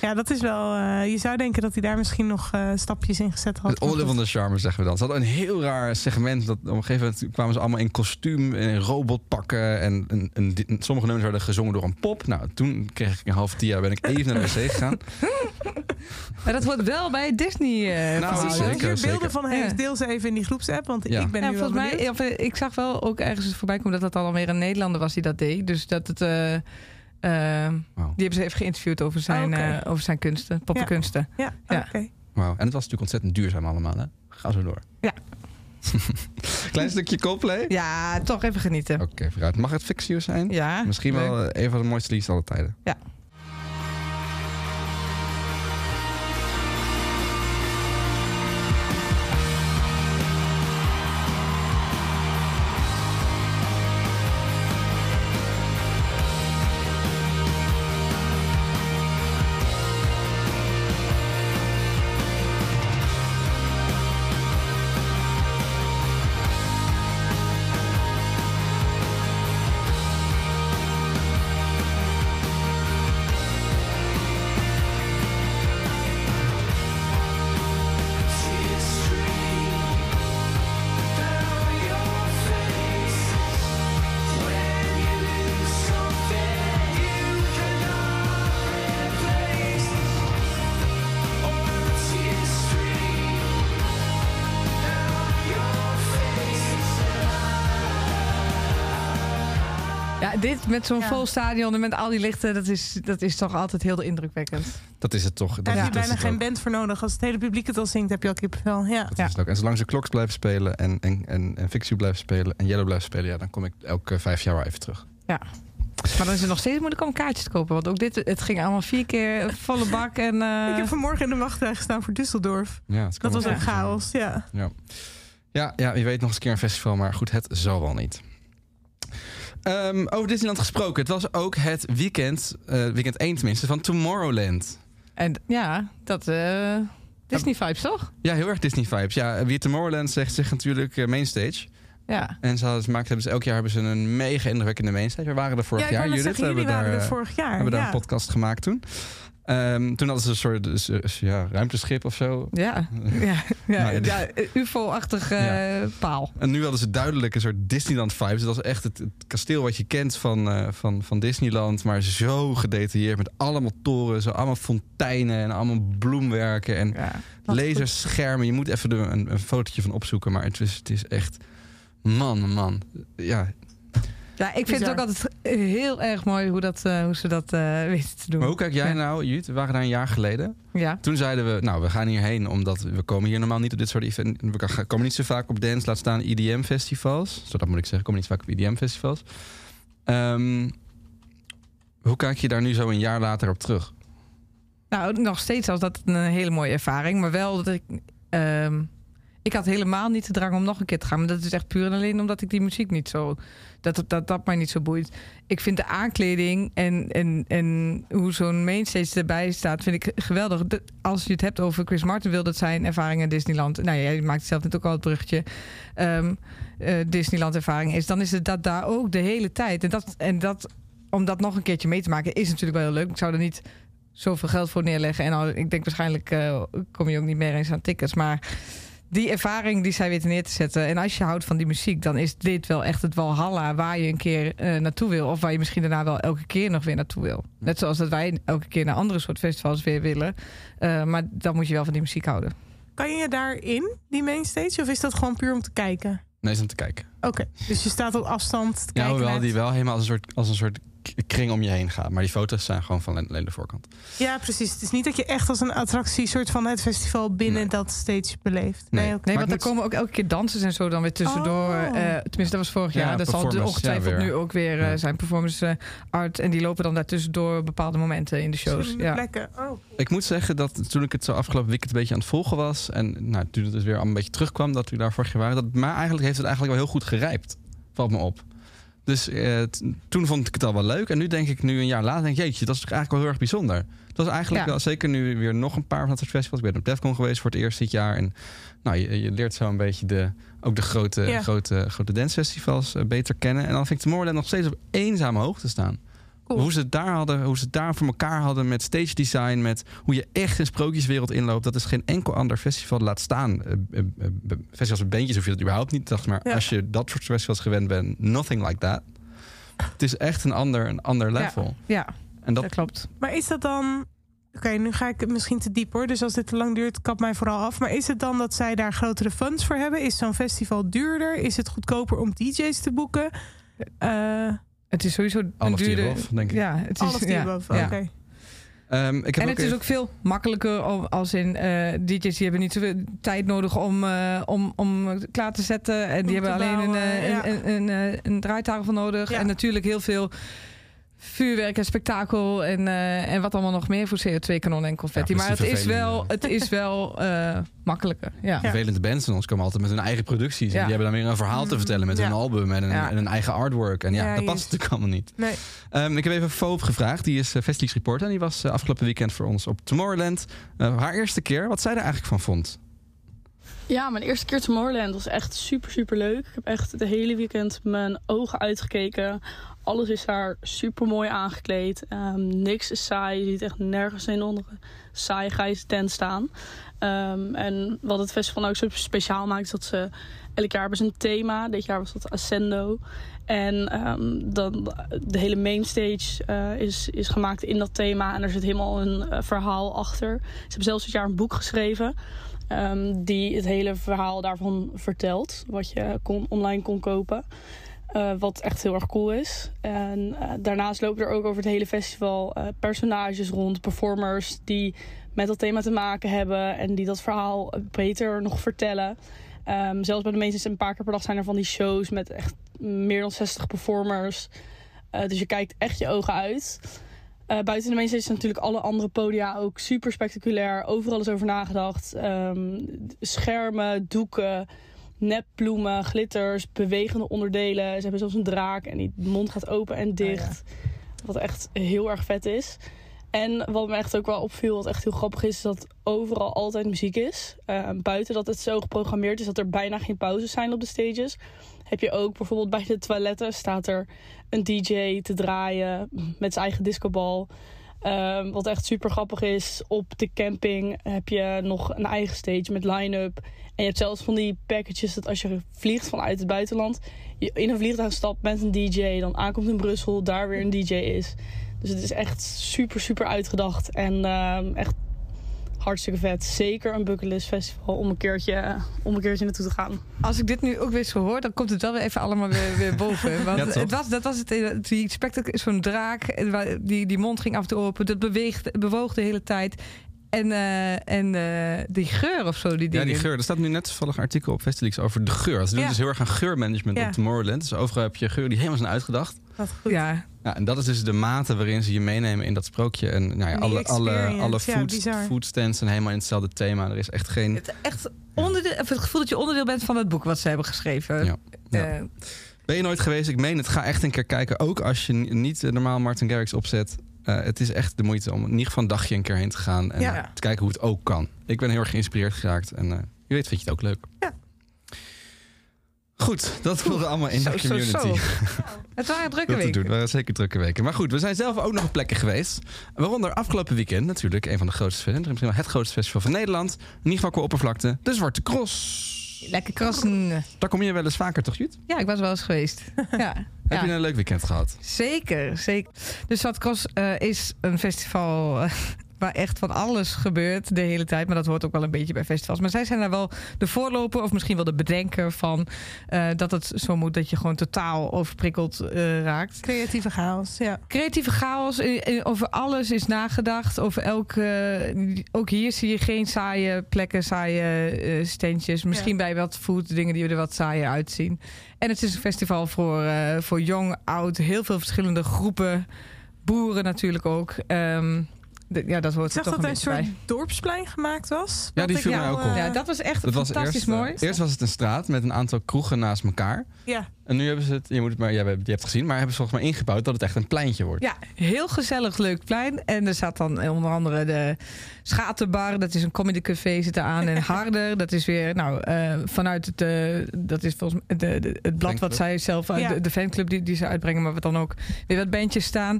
Ja, dat is wel... eh, je zou denken dat hij daar misschien nog eh, stapjes in gezet had. het oordeel van de charme zeggen we dan. Ze hadden een heel raar segment. Dat op een gegeven moment kwamen ze allemaal in kostuum en in robotpakken. En, en, en die- sommige nummers werden gezongen door een pop. Nou, toen kreeg ik een half tia, ben ik even naar de wc gegaan. *laughs* maar dat hoort wel bij Disney. eh Nou, verhaal, Als je beelden van heeft, Ja. deel ze even in die groepsapp. Want Ja. ik ben Ja, nu wel volgens mij, ik zag wel ook ergens voorbij komen dat dat dan alweer een Nederlander was die dat deed. Dus dat het. eh, eh. Die hebben ze even geïnterviewd over zijn, Oh, oké. eh, over zijn kunsten, poppenkunsten. Ja, Ja. oké. Wauw. En het was natuurlijk ontzettend duurzaam allemaal. Hè? Ga zo door. Ja. *laughs* Klein stukje Coldplay. Ja, toch even genieten. Oké, vooruit. Mag het Fix You zijn? Ja, Misschien leuk. wel een van de mooiste liedjes aller tijden. Ja. Dit met zo'n Ja. vol stadion en met al die lichten, dat is, dat is toch altijd heel indrukwekkend. Dat is het toch. Daar heb je bijna geen ook. band voor nodig. Als het hele publiek het al zingt, heb je al kippenvel. Ja. Dat Ja. is het ook. En zolang ze kloks blijven spelen en, en, en, en You blijven spelen en Yellow blijven spelen, ja, dan kom ik elke vijf jaar wel even terug. Maar dan is het nog steeds moeilijk om kaartjes te kopen. Want ook dit, het ging allemaal vier keer volle bak. En, *laughs* eh, Ik heb vanmorgen in de wachtrij gestaan voor Düsseldorf. Ja, Dat was ook ook chaos, ja. Ja. Ja, ja, wie weet nog eens een keer een festival, maar goed, het zal wel niet. Ehm, over Disneyland gesproken. Het was ook het weekend, eh, weekend 1 tenminste, van Tomorrowland. En ja, dat eh, Disney vibes toch? Ja, heel erg Disney vibes. Ja, wie Tomorrowland zegt zich natuurlijk eh, mainstage. Ja. En ze hadden, ze maakten, hebben ze, elk jaar hebben ze een mega indrukwekkende mainstage. We waren er vorig ja, jaar, Judith. zeggen, jullie hebben waren daar, er vorig jaar. hebben daar een podcast gemaakt toen. Ehm, toen hadden ze een soort dus, eh, ja, ruimteschip of zo. Ja, *laughs* ja, ja, Nou, ja, ja, UFO-achtig eh, paal. En nu hadden ze duidelijk een soort Disneyland vibes. Het was echt het, het kasteel wat je kent van, eh, van, van Disneyland. Maar zo gedetailleerd met allemaal torens, zo allemaal fonteinen en allemaal bloemwerken en laserschermen. Je moet even er een, een fotootje van opzoeken. Maar het is, het is echt... Man, man. Ja. Ja, ik vind het ook altijd heel erg mooi hoe, dat, eh, hoe ze dat eh, weten te doen. Maar hoe kijk jij Ja. nou, Jut? We waren daar een jaar geleden. Ja. Toen zeiden we, nou, we gaan hierheen omdat we komen hier normaal niet op dit soort events. We komen niet zo vaak op dance, laat staan IDM-festivals. Zo dat moet ik zeggen, komen niet zo vaak op IDM-festivals. Ehm, hoe kijk je daar nu zo een jaar later op terug? Nou, nog steeds was dat een hele mooie ervaring. Maar wel dat ik... ehm, ik had helemaal niet de drang om nog een keer te gaan. Maar dat is echt puur en alleen omdat ik die muziek niet zo... Dat dat, dat mij niet zo boeit. Ik vind de aankleding en, en, en hoe zo'n mainstage erbij staat... vind ik geweldig. De- Als je het hebt over Chris Martin wil dat zijn ervaring in Disneyland... Nou jij maakt zelf net ook al het bruggetje... ehm, eh, Disneyland ervaring is... dan is het dat daar ook de hele tijd. En, dat, en dat, om dat nog een keertje mee te maken... is natuurlijk wel heel leuk. Ik zou er niet zoveel geld voor neerleggen. En al, ik denk waarschijnlijk eh, kom je ook niet meer eens aan tickets. Maar die ervaring die zij weten neer te zetten. En als je houdt van die muziek, dan is dit wel echt het Walhalla waar je een keer eh, naartoe wil. Of waar je misschien daarna wel elke keer nog weer naartoe wil. Net zoals dat wij elke keer naar andere soort festivals weer willen. Eh, maar dan moet je wel van die muziek houden. Kan je daarin, die mainstage? Of is dat gewoon puur om te kijken? Nee, is om te kijken. Oké, dus je staat op afstand te Ja, kijken. hoewel naar die wel helemaal als een soort, als een soort kring om je heen gaat. Maar die foto's zijn gewoon van alleen de voorkant. Ja, precies. Het is niet dat je echt als een attractie... soort van het festival binnen Nee. dat stage beleeft. Nee. Nee, oké. Nee, Maar want er moet- komen ook elke keer dansers en zo dan weer tussendoor. Oh. Eh, tenminste, dat was vorig Ja, jaar. Dat zal ongetwijfeld ja, nu ook weer eh, zijn performance eh, art. En die lopen dan daartussendoor bepaalde momenten in de shows. Ja. plekken. Oh. Ik moet zeggen dat toen ik het zo afgelopen weekend een beetje aan het volgen was... en nou, toen het dus weer een beetje terugkwam dat we daar vorig jaar waren... dat maar eigenlijk heeft het eigenlijk wel heel goed gerijpt. Valt me op. Dus eh, toen vond ik het al wel leuk. En nu denk ik, nu een jaar later, denk ik, jeetje, dat is eigenlijk wel heel erg bijzonder. Het was eigenlijk Ja. wel, zeker nu weer nog een paar van dat soort festivals. Ik ben op Defcon geweest voor het eerst dit jaar. En nou, je, je leert zo een beetje de, ook de grote, Ja. grote, grote dancefestivals eh, beter kennen. En dan vind ik Tomorrowland nog steeds op eenzame hoogte staan. Cool. Hoe ze het daar hadden, hoe ze het daar voor elkaar hadden met stage design, met hoe je echt een sprookjeswereld inloopt. Dat is geen enkel ander festival laat staan. Eh, eh, eh, festivals met bandjes hoef je dat überhaupt niet. Dacht maar Ja. als je dat soort festivals gewend bent, nothing like that. Het is echt een ander, een ander level. Ja, En dat, dat klopt. Maar is dat dan... Oké, nu ga ik het misschien te diep hoor. Dus als dit te lang duurt, kap mij vooral af. Maar is het dan dat zij daar grotere funds voor hebben? Is zo'n festival duurder? Is het goedkoper om DJ's te boeken? Eh Het is sowieso een duurder. above, denk ik. Ja, het is, all of the ja, above. ja. Oké. Ehm, ik heb En ook het is ook veel makkelijker om, als in eh, DJ's die hebben niet zoveel tijd nodig om, eh, om, om klaar te zetten. En die Om hebben alleen een, bouwen, eh, ja. een, een, een, eh, een draaitafel nodig. Ja. En natuurlijk heel veel vuurwerk en spektakel en, eh, en wat allemaal nog meer voor CO2-kanon en confetti. Ja, maar het is wel, het is wel eh, makkelijker. Ja. Ja. vervelende bands van ons komen altijd met hun eigen producties. En die hebben dan weer een verhaal te vertellen met Ja. hun album en een, Ja. en een eigen artwork. En ja, Ja, dat past natuurlijk allemaal niet. Nee. Ehm, ik heb even Foop gevraagd. Die is uh, reporter. En die was afgelopen weekend voor ons op Tomorrowland. Eh, haar eerste keer. Wat zij er eigenlijk van vond. Ja, mijn eerste keer Tomorrowland was echt super, super leuk. Ik heb echt het hele weekend mijn ogen uitgekeken. Alles is daar super mooi aangekleed. Ehm, niks is saai. Je ziet echt nergens een onder saai tent staan. Ehm, en wat het festival nou ook zo speciaal maakt, is dat ze elk jaar hebben ze een thema. Dit jaar was dat Ascendo. En ehm, dan, de hele mainstage eh, is, is gemaakt in dat thema. En er zit helemaal een eh, verhaal achter. Ze hebben zelfs dit jaar een boek geschreven. ehm, die het hele verhaal daarvan vertelt. Wat je online kon kopen. Eh, wat echt heel erg cool is. En eh, daarnaast lopen er ook over het hele festival eh, personages rond, performers die met dat thema te maken hebben en die dat verhaal beter nog vertellen. Ehm, zelfs bij de meeste een paar keer per dag zijn er van die shows met echt meer dan 60 performers. Dus je kijkt echt je ogen uit. Buiten de mainstage zijn natuurlijk alle andere podia ook super spectaculair. Overal is over nagedacht. Ehm, schermen, doeken. Nepbloemen, glitters, bewegende onderdelen. Ze hebben zelfs een draak en die mond gaat open en dicht. Wat echt heel erg vet is. En wat me echt ook wel opviel, wat echt heel grappig is, is dat overal altijd muziek is. Eh, buiten dat het zo geprogrammeerd is dat er bijna geen pauzes zijn op de stages. Heb je ook bijvoorbeeld bij de toiletten staat er een DJ te draaien met zijn eigen discobal. Ehm, wat echt super grappig is, op de camping heb je nog een eigen stage met line-up. En je hebt zelfs van die packages dat als je vliegt vanuit het buitenland, je in een vliegtuig stapt met een DJ, dan aankomt in Brussel, daar weer een DJ is. Dus het is echt super, super uitgedacht. En ehm, echt hartstikke vet. Zeker een bucketlist festival om een keertje, om een keertje naartoe te gaan. Als ik dit nu ook weer zo hoor, dan komt het wel weer even allemaal weer, weer boven. *laughs* Want Ja, het was, dat was het, eh, die spectacle is zo'n draak. eh, waar- Die, die mond ging af en toe open. Dat beweegt, bewoog de hele tijd. En, eh, en eh, die geur of zo, die Ja, die geur. Er staat nu net toevallig een artikel op Festilix over de geur. Ze doen Ja. dus heel erg aan geurmanagement Ja. op Tomorrowland. Dus overal heb je geur die helemaal zijn uitgedacht. Wat goed. Ja, Ja, en dat is dus de mate waarin ze je meenemen in dat sprookje. En nou ja, alle, alle, alle ja, food, foodstands zijn helemaal in hetzelfde thema. Er is echt geen... het, echt onderdeel, het gevoel dat je onderdeel bent van het boek wat ze hebben geschreven. Ja. Ja. Eh, Ben je nooit geweest? Ik meen het. Ga echt een keer kijken. Ook als je ni- niet eh, normaal Martin Garrix opzet. Eh, het is echt de moeite om in ieder geval een dagje een keer heen te gaan. En Ja. te kijken hoe het ook kan. Ik ben heel erg geïnspireerd geraakt. En eh, wie weet vind je het ook leuk. Ja. Goed, dat wilde allemaal in zo, de community. zo. *laughs* Het waren drukke doen. weken. Het waren zeker drukke weken. Maar goed, we zijn zelf ook nog op plekken geweest. Waaronder afgelopen weekend natuurlijk een van de grootste festivals. Misschien wel het grootste festival van Nederland. In ieder geval qua oppervlakte. De Zwarte Cross. Lekker krassen. Daar kom je wel eens vaker, toch Jut? Ja, ik was wel eens geweest. *laughs* ja. Heb Ja. je een leuk weekend gehad? Zeker, zeker. De Stadcross eh is een festival waar echt van alles gebeurt de hele tijd. Maar dat hoort ook wel een beetje bij festivals. Maar zij zijn daar wel de voorloper of misschien wel de bedenker van... eh, dat het zo moet dat je gewoon totaal overprikkeld eh, raakt. Creatieve chaos, ja. Creatieve chaos, eh, over alles is nagedacht. Over elke, ook hier zie je geen saaie plekken, saaie standjes. Misschien bij wat food, dingen die er wat saaier uitzien. En het is een festival voor, voor jong, oud, heel veel verschillende groepen. Boeren natuurlijk ook. Ehm, de- ja, dat hoort Ik zag er toch dat een soort bij. dorpsplein gemaakt was. Ja, die viel ik mij ook op. eh, Ja, dat was echt Dat was fantastisch eerst, eh, mooi. Eerst was het een straat met een aantal kroegen naast elkaar. ja. En nu hebben ze het, je moet het maar, ja, je hebt het gezien, maar hebben ze volgens mij ingebouwd dat het echt een pleintje wordt. Ja, heel gezellig, leuk plein. En er staat dan onder andere de Schaterbar. Dat is een comedycafé, zit er aan. En *laughs* Harder, dat is weer, nou, eh, vanuit het, eh, dat is volgens mij de, de- het blad wat zij zelf, Ja. de, de fanclub die, die ze uitbrengen, maar wat dan ook weer wat bandjes staan.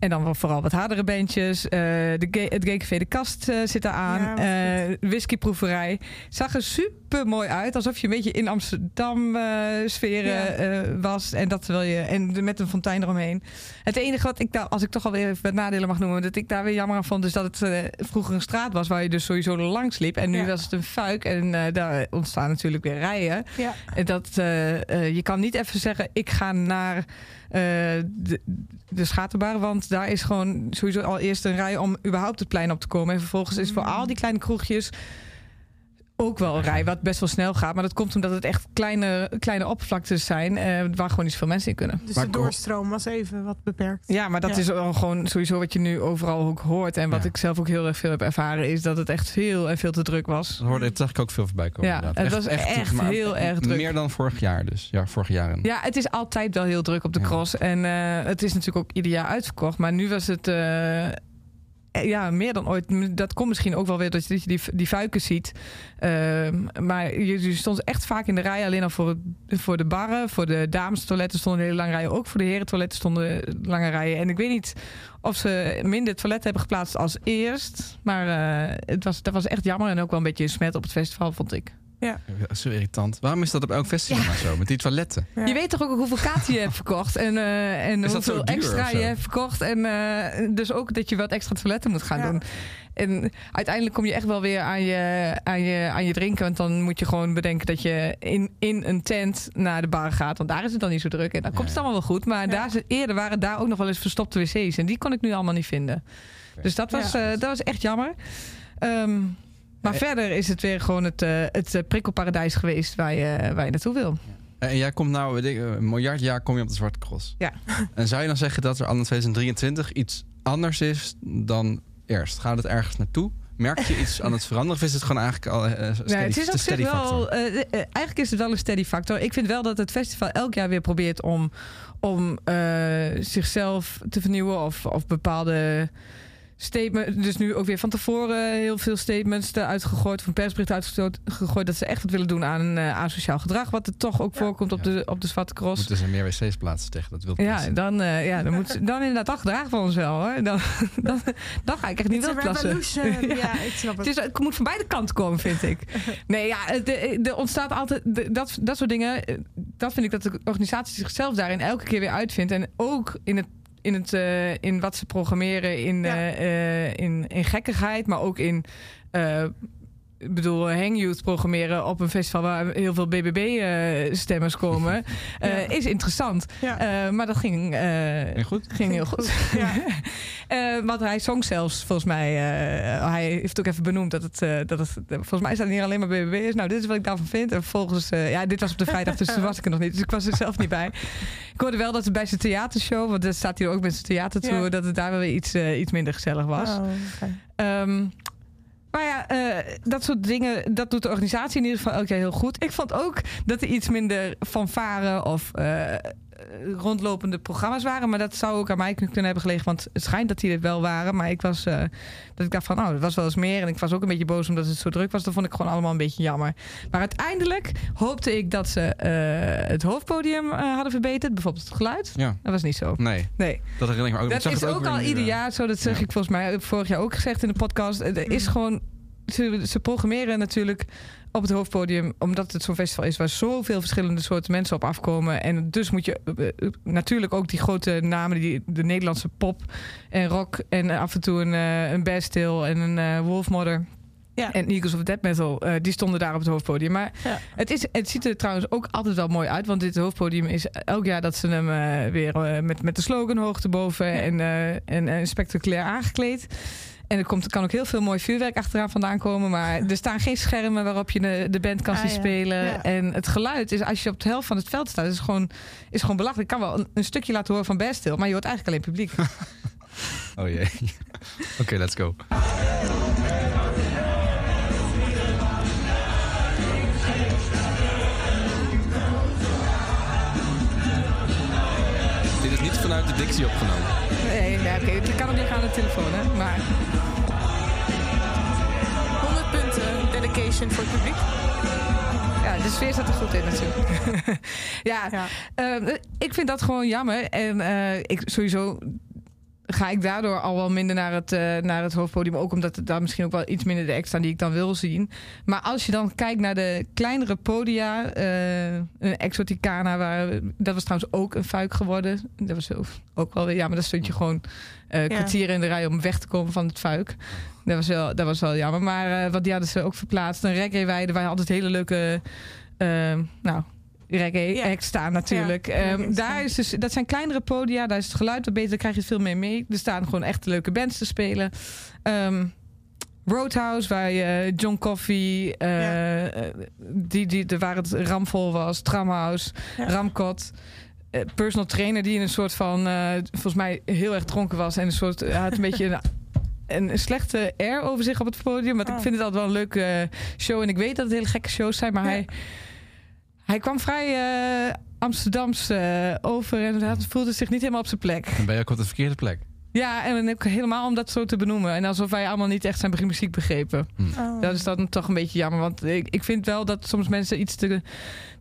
En dan vooral wat hardere bandjes. Eh, de het gaycafé De Kast eh, zit er aan. Ja, Eh, whiskyproeverij. Zag er super mooi uit. Alsof je een beetje in Amsterdam sferen Ja. was. En dat terwijl je. En met een fontein eromheen. Het enige wat ik daar, als ik toch alweer even wat nadelen mag noemen, dat ik daar weer jammer aan vond, is dat het vroeger een straat was waar je dus sowieso langs liep. En nu Ja. was het een fuik. En daar ontstaan natuurlijk weer rijen. Ja. En dat, je kan niet even zeggen, ik ga naar de, de schaterbar. Want daar is gewoon sowieso al eerst een rij om überhaupt het plein op te komen. En vervolgens is voor al die kleine kroegjes ook wel een rij wat best wel snel gaat. Maar dat komt omdat het echt kleine, kleine oppervlaktes zijn eh, waar gewoon niet zoveel mensen in kunnen. Dus Maar de doorstroom was even wat beperkt. Ja, maar dat Ja. is al gewoon sowieso wat je nu overal ook hoort. En wat Ja. ik zelf ook heel erg veel heb ervaren, is dat het echt veel en veel te druk was. Dat hoorde, dat zag ik ook veel voorbij komen. Ja, inderdaad. het was echt maar heel erg druk. Meer dan vorig jaar dus. Ja, vorig jaar. Ja, het is altijd wel heel druk op de Ja. cross. En eh, het is natuurlijk ook ieder jaar uitverkocht. Maar nu was het eh, ja, meer dan ooit. Dat komt misschien ook wel weer dat je, die, die fuiken ziet. Ehm, maar je, stond echt vaak in de rij alleen al voor, voor de barren. Voor de damestoiletten stonden hele lange rijen. Ook voor de herentoiletten stonden lange rijen. En ik weet niet of ze minder toiletten hebben geplaatst als eerst. Maar eh, het was, dat was echt jammer. En ook wel een beetje een smet op het festival, vond ik. Ja, Zo irritant. Waarom is dat op elk festival maar zo? Met die toiletten. Ja. Je weet toch ook hoeveel kaarten je hebt verkocht en, eh, en hoeveel extra je hebt verkocht. En eh, dus ook dat je wat extra toiletten moet gaan Ja. doen. En uiteindelijk kom je echt wel weer aan je, aan, je, aan je drinken. Want dan moet je gewoon bedenken dat je in, in een tent naar de bar gaat. Want daar is het dan niet zo druk. En dan komt het allemaal wel goed. Maar Ja. daar, eerder waren daar ook nog wel eens verstopte wc's. En die kon ik nu allemaal niet vinden. Dus dat was, Ja. eh, dat was echt jammer. Ehm, maar Eh, verder is het weer gewoon het, eh, het eh, prikkelparadijs geweest waar je, waar je naartoe wil. En jij komt nou, weet ik, een miljard jaar kom je op de Zwarte Cross. Ja. *laughs* En zou je dan zeggen dat er in 2023 iets anders is dan eerst? Gaat het ergens naartoe? Merk je iets aan het veranderen of is het gewoon eigenlijk al eh, steady, Nee, het is op steady factor? wel. eigenlijk is het wel een steady factor. Ik vind wel dat het festival elk jaar weer probeert om, om zichzelf te vernieuwen of, of bepaalde statements. Dus nu ook weer van tevoren heel veel statements eruit gegooid, of een persbericht uitgegooid dat ze echt wat willen doen aan uh, asociaal gedrag, wat er toch ook voorkomt op, Ja. de, op de Zwarte Cross. Moeten ze meer wc's plaatsen tegen dat wil Ja, dan, eh, ja, dan, moet, dan inderdaad, dan gedragen we ons wel hoor. Dan, *laughs* dan, dan ga ik echt niet It's a wild plassen. revolution. *laughs* Ja. ja. ik snap Het, het. is, het moet van beide kanten komen, vind ik. *laughs* Nee, ja, er ontstaat altijd de- dat, dat soort dingen. eh, Dat vind ik dat de organisatie zichzelf daarin elke keer weer uitvindt. En ook in het. In, het, eh, in wat ze programmeren, in, Ja. eh, eh, in, in gekkigheid, maar ook in. Eh, ik bedoel, Hang Youth programmeren op een festival waar heel veel BBB-stemmers *laughs* komen, eh, Ja. is interessant. Ja. Eh, maar dat ging, eh, Ging goed? ging heel goed. Ja. *laughs* Eh, want hij zong zelfs, volgens mij, eh, hij heeft ook even benoemd dat het, eh, dat het, volgens mij staat er niet alleen maar BBB is. Nou, dit is wat ik daarvan vind. En volgens, eh, ja, dit was op de vrijdag, dus toen was ik er nog niet. Dus ik was er zelf niet bij. *laughs* Ik hoorde wel dat het bij zijn theatershow, want dat staat hier ook met zijn theatertour, Ja. dat het daar wel weer iets, eh, iets minder gezellig was. Oh. Ehm, maar ja, eh, dat soort dingen, dat doet de organisatie in ieder geval elk heel goed. Ik vond ook dat er iets minder fanfare of eh, rondlopende programma's waren. Maar dat zou ook aan mij kunnen hebben gelegen. Want het schijnt dat die er wel waren. Maar ik was, eh, dat ik dacht van, oh, dat was wel eens meer. En ik was ook een beetje boos omdat het zo druk was. Dat vond ik gewoon allemaal een beetje jammer. Maar uiteindelijk hoopte ik dat ze eh, het hoofdpodium eh, hadden verbeterd. Bijvoorbeeld het geluid. Ja. Dat was niet zo. Nee, Nee. dat herinner ik me ook. Ik Dat zag is ook, al ieder eh, jaar zo. Dat zeg ja. ik volgens mij vorig jaar ook gezegd in de podcast. Er is gewoon. Ze, ze programmeren natuurlijk op het hoofdpodium, omdat het zo'n festival is waar zoveel verschillende soorten mensen op afkomen. En dus moet je eh, eh, natuurlijk ook die grote namen, die, de Nederlandse pop en rock. En af en toe een, eh, een Bastille en een eh Wolfmother. Ja. En Eagles of Death Metal, die stonden daar op het hoofdpodium. Maar Ja. het, is, het ziet er trouwens ook altijd wel mooi uit. Want dit hoofdpodium is elk jaar dat ze hem weer met, met de slogan hoog te boven en, en, en spectaculair aangekleed. En er komt, kan ook heel veel mooi vuurwerk achteraan vandaan komen. Maar er staan geen schermen waarop je de, de band kan Ah, zien ja. spelen. Ja. En het geluid is, als je op de helft van het veld staat, is gewoon, is gewoon belachelijk. Ik kan wel een, een stukje laten horen van Bastille, maar je hoort eigenlijk alleen publiek. *laughs* Oh jee. *laughs* Oké, let's go. Dit is niet vanuit de Dixie opgenomen. nee, nee oké. Het kan ook niet aan de telefoon, hè. Maar voor het publiek. ja, de sfeer staat er goed in natuurlijk. *laughs* ja, Ja. Eh, ik vind dat gewoon jammer. En eh, ik, sowieso ga ik daardoor al wel minder naar het, eh, naar het hoofdpodium. Ook omdat het daar misschien ook wel iets minder de act staan die ik dan wil zien. Maar als je dan kijkt naar de kleinere podia. eh, een Exoticana, waar, dat was trouwens ook een fuik geworden. Dat was ook, wel weer... Ja, maar dan stond je gewoon eh kwartieren in de rij om weg te komen van het fuik. Dat was wel, dat was wel jammer. Maar wat die hadden ze ook verplaatst. Een reggae-weide waar altijd hele leuke... nou, reggae Ja. staan natuurlijk. Ja, Ehm, daar staan. is dus, dat zijn kleinere podia, daar is het geluid wat beter, daar krijg je veel meer mee. Er staan gewoon echt leuke bands te spelen. Ehm, Roadhouse, waar je John Coffee, eh, Ja. eh, die, die, de, waar het ramvol was, Tramhouse. Ramkot. eh, personal trainer die in een soort van, eh, volgens mij heel erg dronken was en een soort, had een *laughs* beetje een, een slechte air over zich op het podium. Want Oh. ik vind het altijd wel een leuke eh, show en ik weet dat het hele gekke shows zijn, maar Ja. hij, hij kwam vrij eh, Amsterdams eh, over en hij voelde zich niet helemaal op zijn plek. Dan ben je ook op de verkeerde plek. Ja, en ook helemaal om dat zo te benoemen. En alsof wij allemaal niet echt zijn muziek begrepen. Oh. Dat is dan toch een beetje jammer. Want ik, ik vind wel dat soms mensen iets te,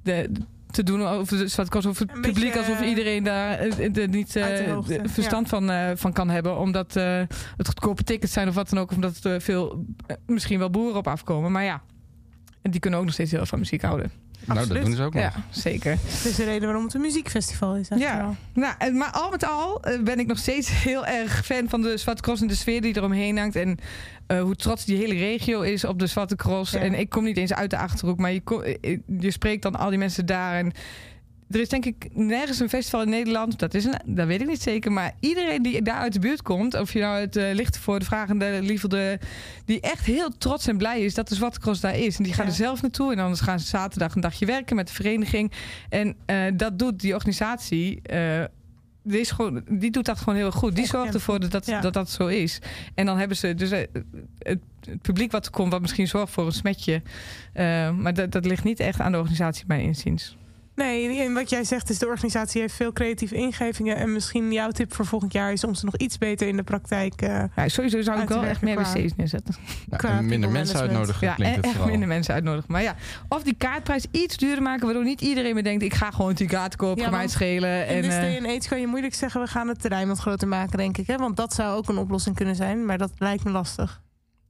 de, te doen over, de Cross, over het Een publiek. beetje, alsof iedereen daar eh, de, niet eh, de hoogte, verstand van, eh, van kan hebben. Omdat eh, het goedkope tickets zijn of wat dan ook. Of omdat er eh, veel, eh, misschien wel boeren op afkomen. Maar ja, en die kunnen ook nog steeds heel veel van muziek houden. Nou, dat doen ze ook nog. Ja, zeker. Dat is de reden waarom het een muziekfestival is. eigenlijk Ja, wel. nou, en- maar al met al eh, ben ik nog steeds *laughs* heel erg fan van de Zwarte Cross en de sfeer die eromheen hangt. En eh, hoe trots die hele regio is op de Zwarte Cross. Ja. En ik kom niet eens uit de achterhoek, maar je, eh, je spreekt dan al die mensen daar. En er is denk ik nergens een festival in Nederland, dat, is een, dat weet ik niet zeker. Maar iedereen die daar uit de buurt komt, of je nou uit uh, Lichtenvoorde, de Vragende, Lievelde, die echt heel trots en blij is dat de Zwarte Cross daar is. En die gaan Ja. er zelf naartoe en anders gaan ze zaterdag een dagje werken met de vereniging. En eh, dat doet die organisatie eh, die, is gewoon, die doet dat gewoon heel goed. Die zorgt ervoor dat dat, Ja. dat dat zo is. En dan hebben ze dus het, het publiek wat er komt, wat misschien zorgt voor een smetje. Maar dat, dat ligt niet echt aan de organisatie, bij inziens. Nee, en wat jij zegt is de organisatie heeft veel creatieve ingevingen. En misschien jouw tip voor volgend jaar is om ze nog iets beter in de praktijk. eh, Ja, sowieso zou ik wel echt meer qua- wc's neerzetten. Ja, minder mensen uitnodigen Ja, klinkt en het echt vooral. minder mensen uitnodigen. Maar ja, of die kaartprijs iets duurder maken, waardoor niet iedereen meer denkt: ik ga gewoon die kaart kopen, Ja, mij schelen. in En, eh, day and age kan je moeilijk zeggen... we gaan het terrein wat groter maken, denk ik. Hè? Want dat zou ook een oplossing kunnen zijn. Maar dat lijkt me lastig.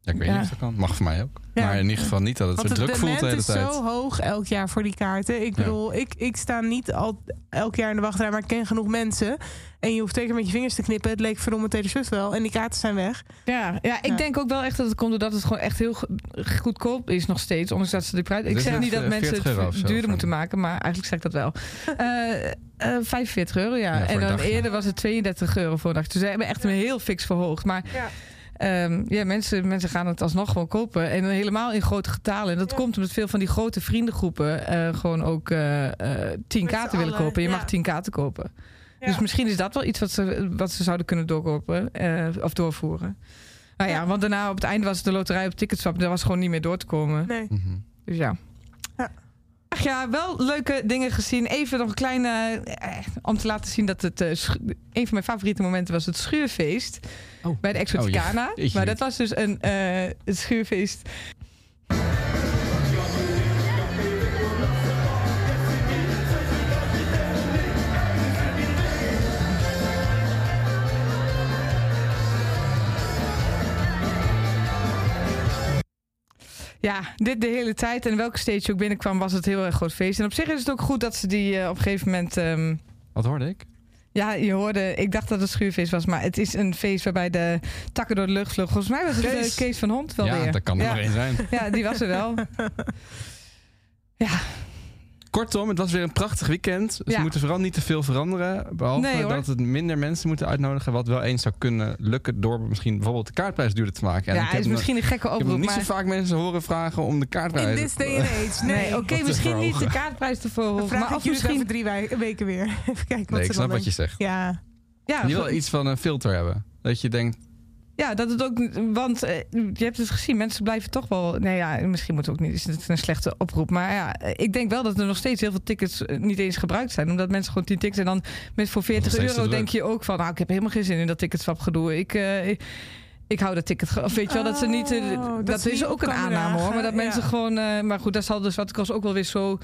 Ja, ik weet Ja. niet of dat kan. Mag voor mij ook. Ja. Maar in ieder geval niet dat het Want zo druk voelt de hele is tijd. zo hoog elk jaar voor die kaarten. Ik Ja. bedoel, ik, ik sta niet al elk jaar in de wachtrij... maar ik ken genoeg mensen. En je hoeft zeker met je vingers te knippen. Het leek verdomme Taylor Swift wel. En die kaarten zijn weg. Ja, ja, ik Ja. denk ook wel echt dat het komt doordat het gewoon echt heel go- goedkoop is nog steeds. Ondanks dat ze de prijs. Het Ik is zeg niet dat eh, mensen 40 euro of het zo duurder moeten maken, maar eigenlijk zeg ik dat wel. *laughs* Eh eh, 45 euro, ja. En dan eerder was het 32 euro voor een dag. Dus ze hebben echt een heel fix verhoogd. Maar Ja. Ehm, ja, mensen, mensen gaan het alsnog gewoon kopen. En helemaal in grote getalen. En dat Ja. komt omdat veel van die grote vriendengroepen eh, gewoon ook eh, eh, tien Met kaarten willen kopen. Je ja. mag tien kaarten kopen. Ja. Dus misschien is dat wel iets wat ze, wat ze zouden kunnen doorkopen eh, of doorvoeren. Nou ja, Ja. want daarna op het einde was het de loterij op Ticketswap. Daar was gewoon niet meer door te komen. Nee. Mhm. Dus. Ja. Ja, wel leuke dingen gezien. Even nog een kleine... eh, om te laten zien dat het... eh, een van mijn favoriete momenten was het schuurfeest. Oh. Bij de Exoticana. Oh, jeetje. maar dat was dus een het schuurfeest... Ja, dit de hele tijd. En welke stage je ook binnenkwam, was het heel erg groot feest. En op zich is het ook goed dat ze die eh, op een gegeven moment... ehm, Wat hoorde ik? ja, je hoorde, ik dacht dat het schuurfeest was, maar het is een feest waarbij de takken door de lucht vlogen. Volgens mij was het Kees. Kees, Kees van Hond wel ja, weer. dat kan er ja. maar één zijn. Ja, die was er wel. *laughs* ja, Kortom, het was weer een prachtig weekend. Ze Ja. moeten vooral niet te veel veranderen. Behalve Nee, dat het minder mensen moeten uitnodigen. Wat wel eens zou kunnen lukken door misschien bijvoorbeeld de kaartprijs duurder te maken. En ja is nog- misschien een gekke Ik heb oproep, niet maar... zo vaak mensen horen vragen om de In kaartprijs. this day and age. Nee, Nee, oké, misschien niet de kaartprijs te verhogen, vraag maar ik of misschien... over drie weken weer. *laughs* Even kijken wat Nee, ze ik snap dan wat je zegt. Ja, Ja, Je wil iets van een filter hebben. Dat je denkt, Ja, dat het ook. Want eh, je hebt het gezien, mensen blijven toch wel. Nee, ja, misschien moet het ook niet. Is het een slechte oproep. Maar ja, ik denk wel dat er nog steeds heel veel tickets eh, niet eens gebruikt zijn. Omdat mensen gewoon 10 tickets. En dan met voor 40 steeds te euro denk je ook van. Nou, ik heb helemaal geen zin in dat ticketswap gedoe. Ik. eh, ik ik hou dat ticket. Of weet je wel, dat ze niet. Oh, dat, dat ze is niet ook een aanname hoor. Maar dat mensen gewoon. eh, maar goed, dat zal dus wat ik was ook wel weer zo.